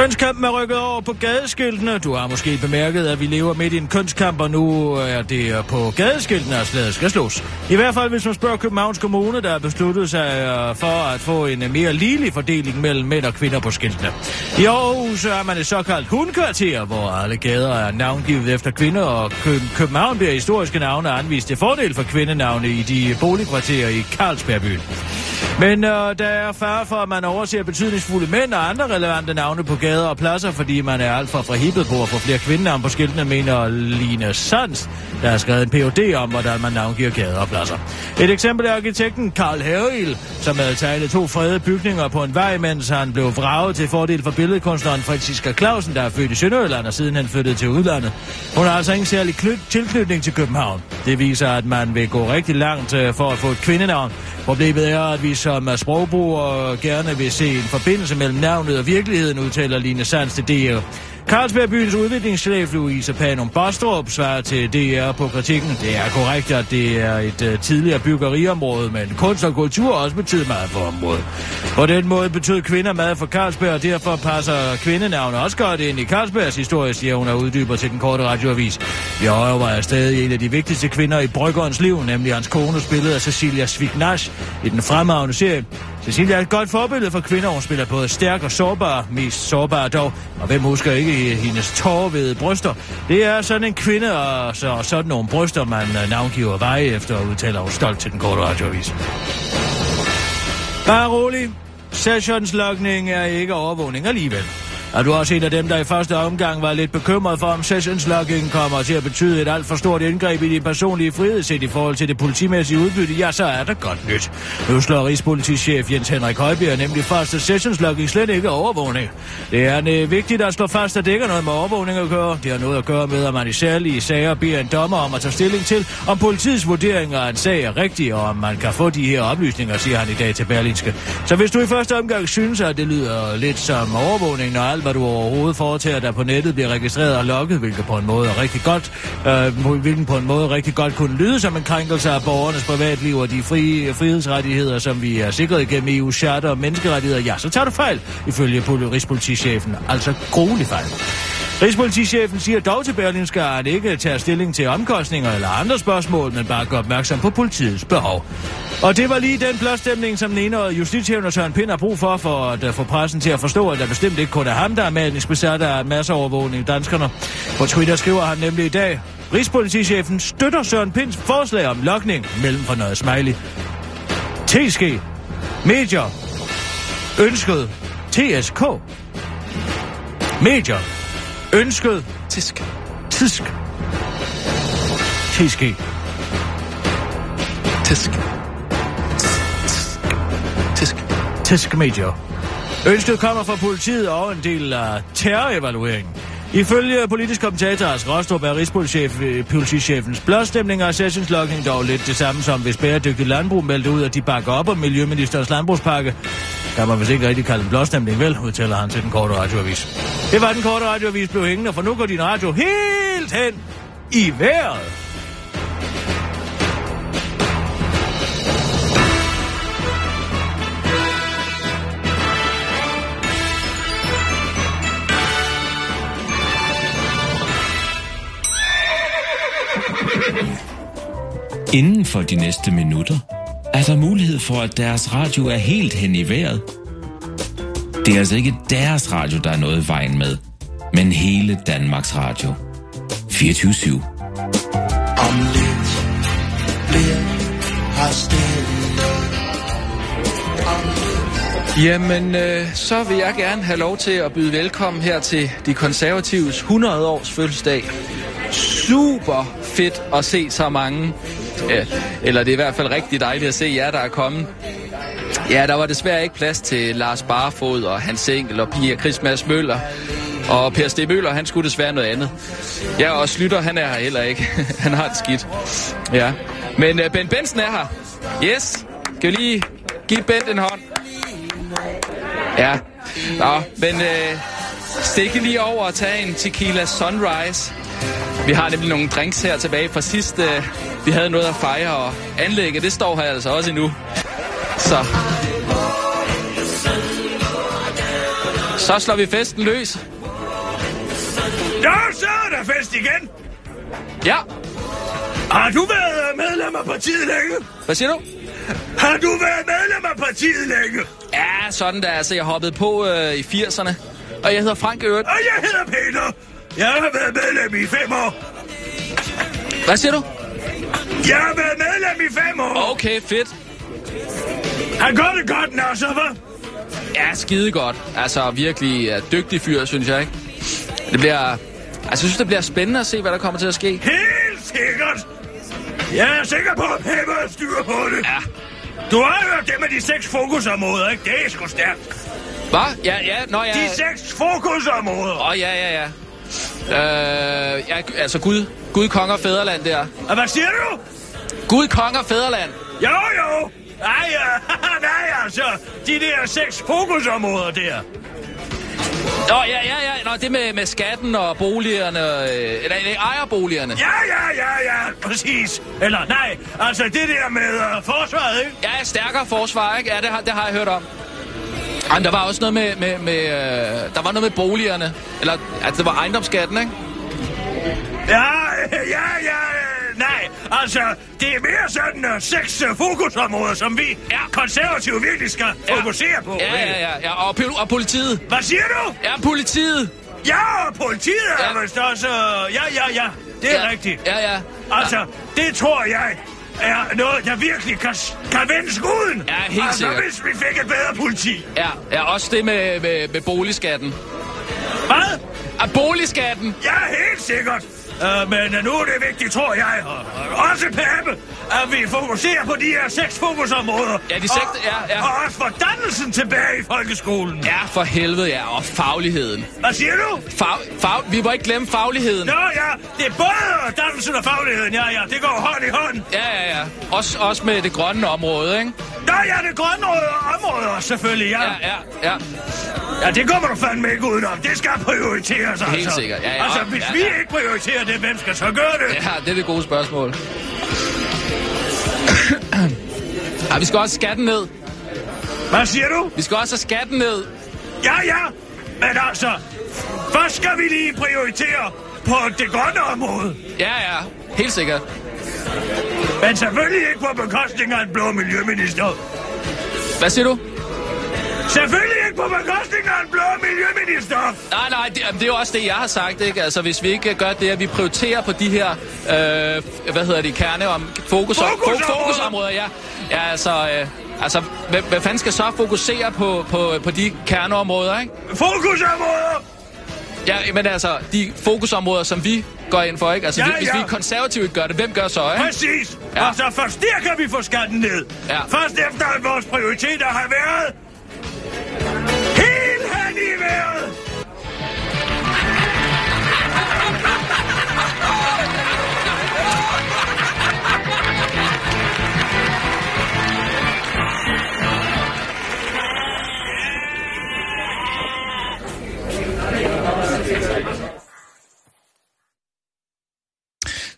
Kønskampen er rykket over på gadeskiltene. Du har måske bemærket, at vi lever midt i en kønskamp, og nu er det på gadeskiltene, at slaget skal slås. I hvert fald, hvis man spørger Københavns Kommune, der har besluttet sig øh, for at få en øh, mere ligelig fordeling mellem mænd og kvinder på skiltene. I Aarhus er man et såkaldt hundkvarter, hvor alle gader er navngivet efter kvinder, og Kø- København bliver historiske navne anvist til fordel for kvindenavne i de boligkvarterer i Carlsbergbyen. Men øh, der er far for, at man overser betydningsfulde mænd og andre relevante navne på gader og pladser, fordi man er alt for forhippet på at få flere kvindenavn på skiltene, mener Line Sands, der har skrevet en PhD om, hvordan man navngiver gader og pladser. Et eksempel er arkitekten Karl Herriel, som havde tegnet to fredede bygninger på en vej, mens han blev vraget til fordel for billedkunstneren Franziska Clausen, der er født i Sønderjylland og siden han flyttede til udlandet. Hun har altså ingen særlig tilknytning til København. Det viser, at man vil gå rigtig langt øh, for at få et kvindenavn. Problemet er, at vi som sprogbrugere gerne vil se en forbindelse mellem navnet og virkeligheden, udtaler Line det er jo Carlsbergbyens udviklingschef Louise Panum Bostrup svarer til DR på kritikken. Det er korrekt, at det er et uh, tidligere byggeriområde, men kunst og kultur også betyder meget for området. På den måde betød kvinder meget for Carlsberg, og derfor passer kvindenavne også godt ind i Carlsbergs historie, siger hun og uddyber til den korte radioavis. Jeg var stadig en af de vigtigste kvinder i Bryggerens liv, nemlig hans kone spillet af Cecilia Svignash i den fremragende serie. Cecilia er et godt forbillede for kvinder. Hun spiller både stærk og sårbar, mest sårbar dog. Og hvem husker ikke hendes tårvede bryster? Det er sådan en kvinde, og så, sådan nogle bryster, man øh, navngiver veje efter, og udtaler hun stolt til den korte radioavis. Bare rolig. Sessionslogning er ikke overvågning alligevel. Er du også en af dem, der i første omgang var lidt bekymret for, om sessionslogging kommer til at betyde et alt for stort indgreb i din personlige frihed set i forhold til det politimæssige udbytte, ja, så er der godt nyt. Nu slår Rigspolitichef Jens Henrik Højbjerg nemlig fast, at sessionslogging slet ikke er overvågning. Det er øh, vigtigt at slå fast, at det ikke har noget med overvågning at gøre. Det har noget at gøre med, at man i særlige sager beder en dommer om at tage stilling til, om politiets vurderinger af en sag er rigtig, og om man kan få de her oplysninger, siger han i dag til Berlinske. Så hvis du i første omgang synes, at det lyder lidt som overvågning, når alle alt, hvad du overhovedet foretager dig på nettet, bliver registreret og logget, hvilket på en måde er rigtig godt, øh, hvilken på en måde rigtig godt kunne lyde som en krænkelse af borgernes privatliv og de frie frihedsrettigheder, som vi er sikret igennem EU's charter og menneskerettigheder. Ja, så tager du fejl, ifølge Rigspolitichefen. Altså gruelig fejl. Rigspolitichefen siger dog til Berlinske, at han ikke tager stilling til omkostninger eller andre spørgsmål, men bare gør opmærksom på politiets behov. Og det var lige den blåstemning, som den ene justitshævner Søren Pind har brug for, for at øh, få pressen til at forstå, at der bestemt ikke kun er ham, der er malingsbesat af masseovervågning danskerne. På Twitter skriver han nemlig i dag, Rigspolitichefen støtter Søren Pinds forslag om lokning mellem for noget smiley. TSG. Medier. Ønsket. TSK. Medier. Ønsket. Tisk. Tisk. Tysk. Tisk. Tisk. Tisk Major. Ønsket kommer fra politiet og en del af terrorevalueringen. Ifølge politisk kommentator Lars Rostrup er Rigspolitichefens øh, blåstemning og sessionslogning dog lidt det samme som hvis bæredygtigt landbrug meldte ud, at de bakker op om Miljøministerens landbrugspakke. Der man vist ikke rigtig kalde en blåstemning, vel, udtaler han til den korte radioavis. Det var den korte radioavis blev hængende, for nu går din radio helt hen i vejret. Inden for de næste minutter er der mulighed for, at deres radio er helt hen i vejret. Det er altså ikke deres radio, der er noget i vejen med, men hele Danmarks Radio. 24 /7. Om lidt bliver her stille. Jamen, øh, så vil jeg gerne have lov til at byde velkommen her til de konservatives 100 års fødselsdag. Super fedt at se så mange. Ja, eller det er i hvert fald rigtig dejligt at se jer, der er kommet. Ja, der var desværre ikke plads til Lars Barfod og Hans Enkel og Pia Christmas Møller. Og Per Stig Møller, han skulle desværre noget andet. Ja, og Slytter, han er her heller ikke. han har det skidt. Ja. Men uh, Ben Benson er her. Yes. Skal vi lige give Bent en hånd? Ja. Nå, men øh, uh, stikke lige over og tage en tequila sunrise. Vi har nemlig nogle drinks her tilbage fra sidst. Øh, vi havde noget at fejre, og anlægget, det står her altså også endnu. Så. Så slår vi festen løs. Ja, så er der fest igen. Ja. Har du været medlem af partiet længe? Hvad siger du? Har du været medlem af partiet længe? Ja, sådan der. Altså, jeg hoppede på øh, i 80'erne. Og jeg hedder Frank Øvrigt. Og jeg hedder Peter. Jeg har været medlem i fem år. Hvad siger du? Jeg har været medlem i fem år. Okay, fedt. Han gør det godt, Nasser, hva'? Ja, skide godt. Altså, virkelig uh, dygtig fyr, synes jeg, ikke? Det bliver... Altså, jeg synes, det bliver spændende at se, hvad der kommer til at ske. Helt sikkert. Jeg er sikker på, at Peppe har styr på det. Ja. Du har hørt det med de seks fokusområder, ikke? Det er sgu stærkt. Hvad? Ja, ja, nå ja. De seks fokusområder. Åh, oh, ja, ja, ja. Øh, ja, altså Gud, Gud, konge og fædreland der. Og hvad siger du? Gud, konge og fædreland. Jo, jo. Nej, ja. nej, altså. De der seks fokusområder der. Nå, ja, ja, ja. Nå, det med, med skatten og boligerne. Øh, eller nej, ejerboligerne. Ja, ja, ja, ja. Præcis. Eller nej, altså det der med uh, forsvaret, ikke? Ja, stærkere forsvar, ikke? Ja, det har, det har jeg hørt om. Men der var også noget med, med, med øh, der var noget med boligerne. Eller, altså, det var ejendomsskatten, ikke? Ja, ja, ja, nej. Altså, det er mere sådan uh, seks uh, fokusområder, som vi ja. konservative virkelig skal Ja. fokusere på. Ja, ja, ja. ja. Og, og politiet. Hvad siger du? Ja, politiet. Ja, og politiet er Ja. vist også... Ja, ja, ja. Det er ja. rigtigt. Ja, ja. Altså, det tror jeg er noget, der virkelig kan, kan vende skuden. Ja, helt altså, sikkert. hvis vi fik et bedre politi. Ja, ja også det med, med, med boligskatten. Hvad? Ah, boligskatten. Ja, helt sikkert. Uh, men uh, nu er det vigtigt, tror jeg, og, og også Pape, at vi fokuserer på de her seks fokusområder. Ja, de seks- og, ja, ja. Og også for dannelsen tilbage i folkeskolen. Ja, for helvede, ja. Og fagligheden. Hvad siger du? Fag, fag, vi må ikke glemme fagligheden. Nå ja, det er både dannelsen og fagligheden, ja, ja. Det går hånd i hånd. Ja, ja, ja. Også, også med det grønne område, ikke? Nå ja, det grønne område selvfølgelig, ja. Ja, ja, ja. Ja, det kommer du fandme ikke udenom. Det skal prioriteres, altså. Helt sikkert. Ja, ja, altså, hvis ja, vi ja. ikke prioriterer det, hvem skal så gøre det? Ja, det er det gode spørgsmål. ja, vi skal også skatten ned. Hvad siger du? Vi skal også have skatten ned. Ja, ja. Men altså, først skal vi lige prioritere på det grønne område. Ja, ja. Helt sikkert. Men selvfølgelig ikke på bekostning af en blå miljøminister. Hvad siger du? Selvfølgelig ikke på bekostning af en blå miljøminister. Nej, nej, det, det er jo også det, jeg har sagt, ikke? Altså, hvis vi ikke gør det, at vi prioriterer på de her, øh, hvad hedder det, kerne om fokus, Fokusområder. fo- fokusområder, ja. Ja, altså, øh, altså hvad, hvad fanden skal så fokusere på, på, på de kerneområder, ikke? Fokusområder! Ja, men altså, de fokusområder, som vi går ind for, ikke? Altså, Ja, hvis, hvis ja. vi konservative ikke gør det, hvem gør så, ikke? Præcis. Ja. Ja. Og så først der kan vi få skatten ned. Ja. Først efter, at vores prioriteter har været helt hen i vejret.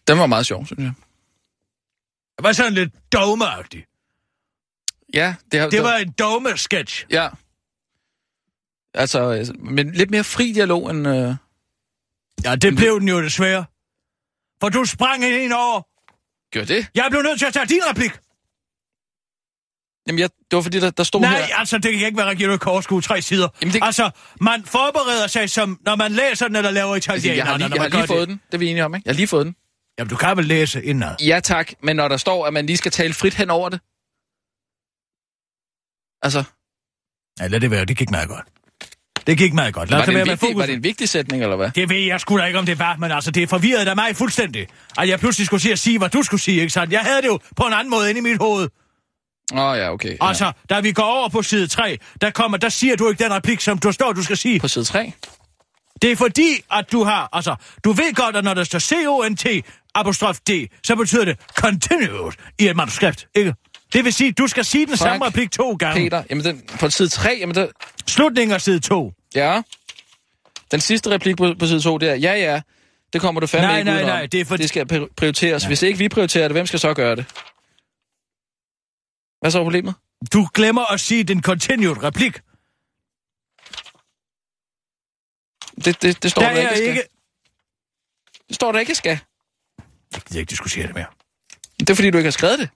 Den var meget sjov, synes jeg. Det var sådan lidt dogmeagtigt. Ja, det, har, Det var en dogme-sketch. Ja. Altså, altså, men lidt mere fri dialog end... Øh... Ja, det blev den jo desværre. For du sprang ind over. Gør det? Jeg blev nødt til at tage din replik. Jamen, jeg, det var fordi, der, der stod Nej, her... altså, det kan ikke være rigtigt at korskue tre sider. Jamen, det- Altså, man forbereder sig som, når man læser den eller laver Altså, italiener. jeg har lige, når jeg har lige fået det. den. Det er vi enige om, ikke? Jeg har lige fået den. Jamen, du kan vel læse indad. Ja, tak. Men når der står, at man lige skal tale frit hen over det... Altså, Ja, lad det være. Det gik meget godt. Det gik meget godt. Lad var det, være vigtig, fokus. var det en vigtig sætning, eller hvad? Det ved jeg sgu da ikke, om det var, men altså, det forvirrede da mig fuldstændig. At jeg pludselig skulle sige at sige, hvad du skulle sige, ikke sandt? Jeg havde det jo på en anden måde inde i mit hoved. Åh, oh, ja, okay. Ja. Altså, da vi går over på side 3, der kommer, der siger du ikke den replik, som du står, du skal sige. På side 3? Det er fordi, at du har, altså, du ved godt, at når der står C-O-N-T, apostrof D, så betyder det continued i et manuskript, ikke? Det vil sige, du skal sige den Fuck. samme replik to gange. Peter, jamen den, på side 3, jamen der... Slutningen af side 2. Ja. Den sidste replik på, på side 2, der. Ja, ja. Det kommer du fandme Nej, ikke nej, udenom. nej, det er for- Det skal pri- prioriteres. Hvis ikke vi prioriterer det, hvem skal så gøre det? Hvad så er problemet? Du glemmer at sige den continued replik. Det, det, det står Der der, er ikke, skal. ikke... Det står der ikke, skal. Jeg gider ikke diskutere det mere. Det er fordi, du ikke har skrevet det.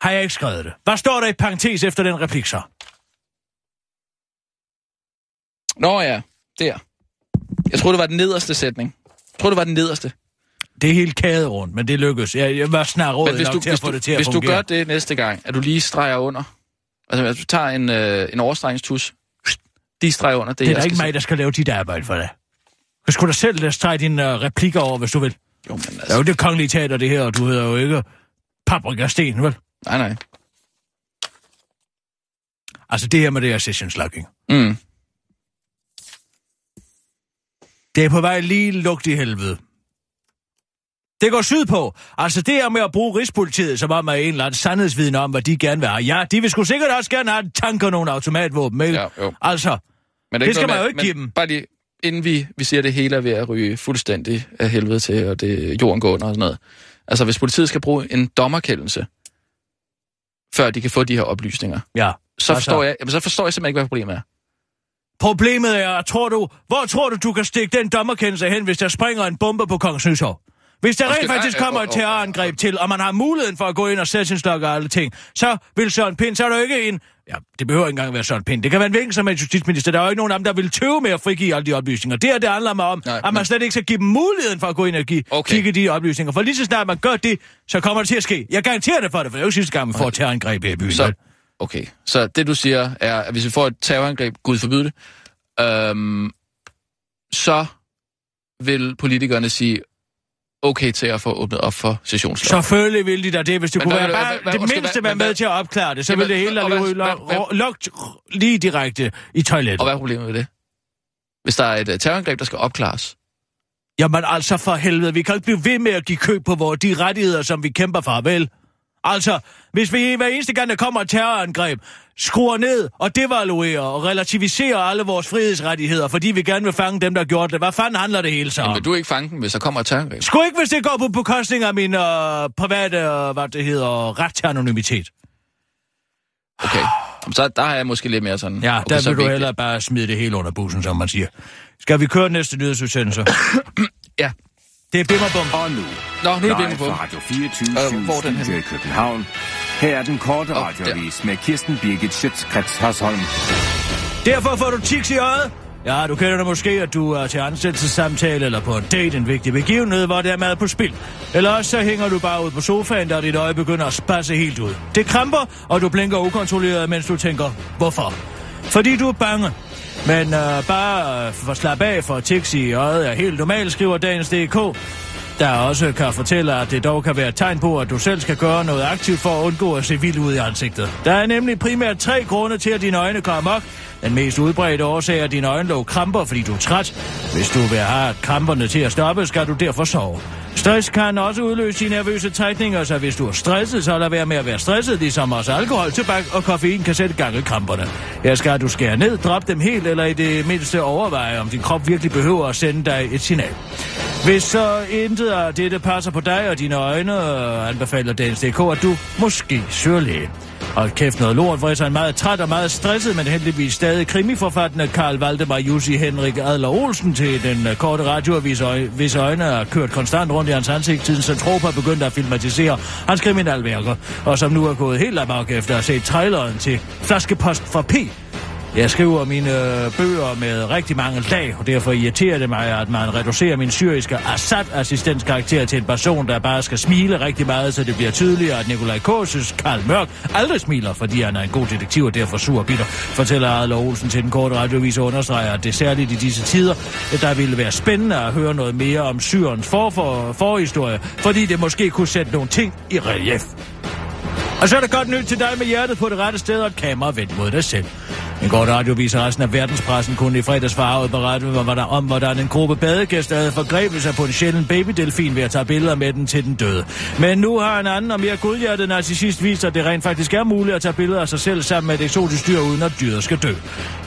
Har jeg ikke skrevet det? Hvad står der i parentes efter den replik så? Nå ja, der. Jeg troede, det var den nederste sætning. Jeg troede, det var den nederste. Det er helt kædet rundt, men det lykkedes. Jeg, jeg var snart råd hvis nok du, til at få du, det til at hvis du fungere. gør det næste gang, at du lige streger under. Altså, hvis du tager en, øh, en overstregningstus, de streger under det, det er da ikke mig, der skal lave dit arbejde for dig. Du skulle da selv lade strege dine uh, replikker over, hvis du vil. Jo, men Det er altså... jo det kongelige teater, det her, og du hedder jo ikke Paprika Sten, vel? Nej, nej. Altså det her med det her session slugging. Mm. Det er på vej lige lugt i helvede. Det går sydpå. Altså det her med at bruge Rigspolitiet, som om er en eller anden sandhedsviden om, hvad de gerne vil have. Ja, de vil sgu sikkert også gerne have tanker nogle automatvåben, ikke? Ja, jo. Altså, Men er Det skal man jo ikke give dem. Bare lige, inden vi, vi siger, at det hele er ved at ryge fuldstændig af helvede til, og det jorden går under og sådan noget. Altså, hvis politiet skal bruge en dommerkendelse, før de kan få de her oplysninger, ja. så Altså- forstår, jeg, jamen, så forstår jeg simpelthen ikke, hvad problemet er. Problemet er, tror du, hvor tror du, du kan stikke den dommerkendelse hen, hvis der springer en bombe på Kongens Nytorv? Hvis der rent faktisk kommer et terrorangreb til, og man har muligheden for at gå ind og sætte sin stok og alle ting, så vil Søren Pind, så er der jo ikke en... Ja, det behøver ikke engang være Søren Pind. Det kan være en hvilken som helst justitsminister. Der er jo ikke nogen af dem, der vil tøve med at frigive alle de oplysninger. Det her, det handler mig om, Nej, at man men- slet ikke skal give dem muligheden for at gå ind og give, Okay. kigge de oplysninger. For lige så snart man gør det, så kommer det til at ske. Jeg garanterer det for det, for det er jo sidste gang, vi får et terrorangreb her i byen. Så, okay, så det du siger er, at hvis vi får et terrorangreb, Gud forbyde det, øhm, så vil politikerne sige, okay til at få åbnet op for sessionslov. Selvfølgelig vil de da det, hvis det Men kunne hvad- være hvad- bare hvad- det mindste hvad- være med til at opklare det, så Jamen, vil det hele hvad- lugt lige direkte i toilettet. Og hvad er problemet med det? Hvis der er et uh, terrorangreb, der skal opklares. Jamen altså for helvede, vi kan ikke blive ved med at give køb på vores, de rettigheder, som vi kæmper for, vel? Altså, hvis vi hver eneste gang, der kommer et terrorangreb, skruer ned og devaluerer og relativiserer alle vores frihedsrettigheder, fordi vi gerne vil fange dem, der har gjort det. Hvad fanden handler det hele så Men om? vil du ikke fange den, hvis der kommer et terrorangreb? Sgu ikke, hvis det går på bekostning af min øh, private, øh, hvad det hedder, ret til anonymitet. Okay. Så der har jeg måske lidt mere sådan... Ja, okay, der vil du hellere bare smide det hele under bussen, som man siger. Skal vi køre næste nyhedsudsendelse? Ja. Det er Bimmerbom. Og nu, Nå, nu er det live bimmer på. fra Radio 24 Øh, hvor den i København. Her er den korte Åh, radioavis med Kirsten Birgit Schøtzgrads Hasholm. Derfor får du tiks i øjet. Ja, du kender det måske, at du er til ansættelsessamtale eller på en date, en vigtig begivenhed, hvor der er mad på spil. Eller også så hænger du bare ud på sofaen, der dit øje begynder at spasse helt ud. Det kramper, og du blinker ukontrolleret, mens du tænker, hvorfor? Fordi du er bange. Men øh, bare øh, for at slappe af for tiks i øjet er helt normalt, skriver dagens DK. Der også kan fortælle, at det dog kan være et tegn på, at du selv skal gøre noget aktivt for at undgå at se vild ud i ansigtet. Der er nemlig primært tre grunde til, at dine øjne går amok. Den mest udbredte årsag er, at dine øjenlåg kramper, fordi du er træt. Hvis du vil have kramperne til at stoppe, skal du derfor sove. Stress kan også udløse de nervøse trækninger, så hvis du er stresset, så lad være med at være stresset, ligesom også alkohol, tobak og koffein kan sætte gang i kramperne. Her skal du skære ned, drop dem helt, eller i det mindste overveje, om din krop virkelig behøver at sende dig et signal. Hvis så intet af dette passer på dig og dine øjne, anbefaler Dagens DK, at du måske søger læge. Og kæft noget lort, hvor jeg er meget træt og meget stresset, men heldigvis stadig krimiforfattende Karl Valdemar Jussi Henrik Adler Olsen til den øh, korte radioavis, øje- hvis øjne er kørt konstant rundt i hans ansigt, siden Centropa begyndte at filmatisere hans kriminalværker, og som nu er gået helt amok efter at se traileren til Flaskepost fra P, jeg skriver mine øh, bøger med rigtig mange lag, og derfor irriterer det mig, at man reducerer min syriske Assad-assistentskarakter til en person, der bare skal smile rigtig meget, så det bliver tydeligere, at Nikolaj Kåses Karl Mørk aldrig smiler, fordi han er en god detektiv og derfor sur og bitter, fortæller Adler Olsen til den korte radiovis og understreger, at det særligt i disse tider, der ville være spændende at høre noget mere om Syrens for, for, forhistorie, fordi det måske kunne sætte nogle ting i relief. Og så er der godt nyt til dig med hjertet på det rette sted og et kamera vendt mod dig selv. En kort radiovis af resten af verdenspressen kunne i fredags farvet berette hvor der, om, hvordan en gruppe badegæster havde forgrebet sig på en sjælden babydelfin ved at tage billeder med den til den døde. Men nu har en anden og mere godhjertet narcissist vist, at det rent faktisk er muligt at tage billeder af sig selv sammen med et eksotisk dyr, uden at dyret skal dø.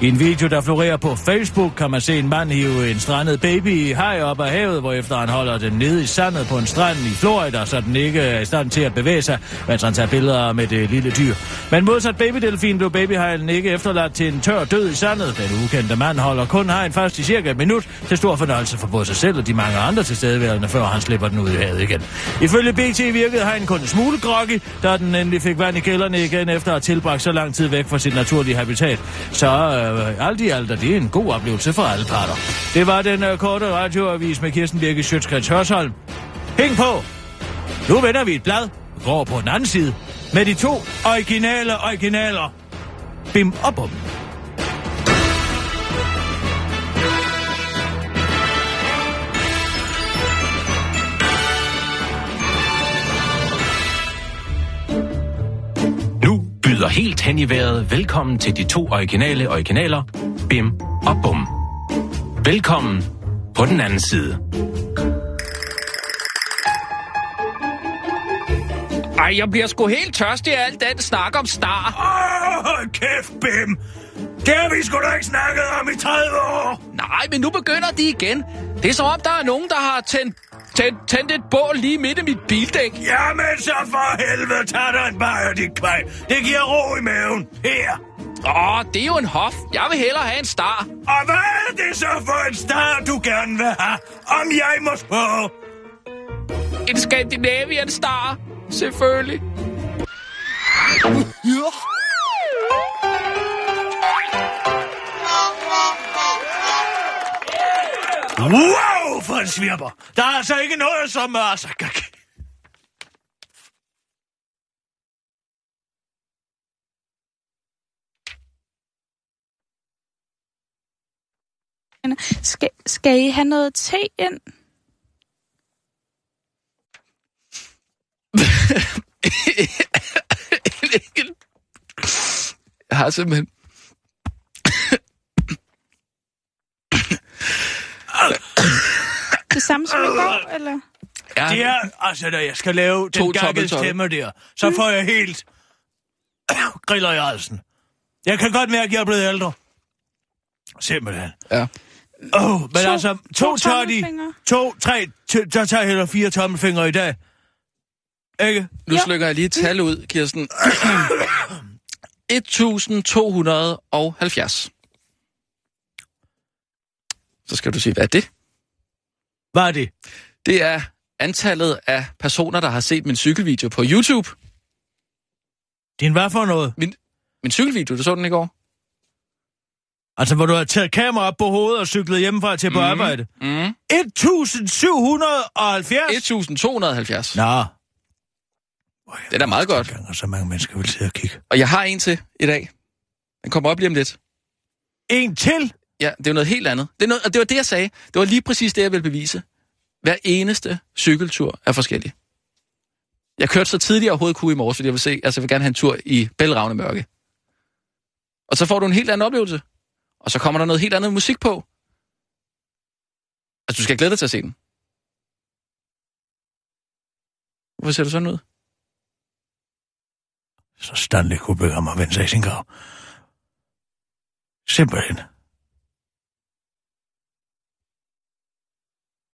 I en video, der florerer på Facebook, kan man se en mand hive en strandet baby i haj op af havet, hvorefter han holder den nede i sandet på en strand i Florida, så den ikke er i stand til at bevæge sig, mens han tager billeder med det lille dyr. Men modsat babydelfin blev babyhejlen ikke efterladt til en tør død i sandet. Den ukendte mand holder kun hajen fast i cirka et minut, til stor fornøjelse for både sig selv og de mange andre tilstedeværende, før han slipper den ud i havet igen. Ifølge BT virkede hajen kun en smule groggy, da den endelig fik vand i kælderne igen efter at have tilbragt så lang tid væk fra sit naturlige habitat. Så øh, alt i alt er det en god oplevelse for alle parter. Det var den øh, korte radioavis med Kirsten Birke Sjøtskrets Hørsholm. Hæng på! Nu vender vi et blad, går på den anden side, med de to originale originaler. Bim og bum. Nu byder helt hen i vejret velkommen til de to originale originaler, Bim og Bum. Velkommen på den anden side. Ej, jeg bliver sgu helt tørstig af al den snak om star. Åh, hold kæft, Bim! Det har vi sgu da ikke snakket om i 30 år! Nej, men nu begynder de igen. Det er som om, der er nogen, der har tændt, tændt, tændt et bål lige midt i mit bildæk. Jamen så for helvede, tag dig en bajer, dit kvej. Det giver ro i maven. Her. Åh, det er jo en hof. Jeg vil hellere have en star. Og hvad er det så for en star, du gerne vil have? Om jeg må spørge? En Scandinavian star. Selvfølgelig. Wow, for en svirper. Der er altså ikke noget som... Altså, Skal, skal I have noget te ind? Jeg har simpelthen... Det samme som i går, eller? Ja, Det er, altså, når jeg skal lave To den gakkede stemme der, så får jeg helt griller i halsen. Jeg kan godt mærke, at jeg er blevet ældre. Simpelthen. Ja. Åh, oh, men To- altså, to, to tommelfingre. to, tre, t- så tager jeg heller fire tommelfingre i dag. Ikke? Nu ja. slykker jeg lige et tal ud, Kirsten. 1270. Så skal du sige, hvad er det? Hvad er det? Det er antallet af personer, der har set min cykelvideo på YouTube. Din hvad for noget? Min, min cykelvideo, du så den i går? Altså, hvor du har taget kamera op på hovedet og cyklet hjemmefra til på Mhm. arbejde. Mm. 1770? 1270. Nå. Det er da meget godt. Og så mange mennesker vil sidde og kigge. Og jeg har en til i dag. Den kommer op lige om lidt. En til? Ja, det er jo noget helt andet. Det, er noget, og det var det, jeg sagde. Det var lige præcis det, jeg ville bevise. Hver eneste cykeltur er forskellig. Jeg kørte så tidligt jeg overhovedet kunne i morges, fordi jeg vil se, altså jeg vil gerne have en tur i bælragende mørke. Og så får du en helt anden oplevelse. Og så kommer der noget helt andet musik på. Altså, du skal glæde dig til at se den. Hvorfor ser du sådan ud? Så Stanley kunne begynde at vende sig i sin grav. Simpelthen.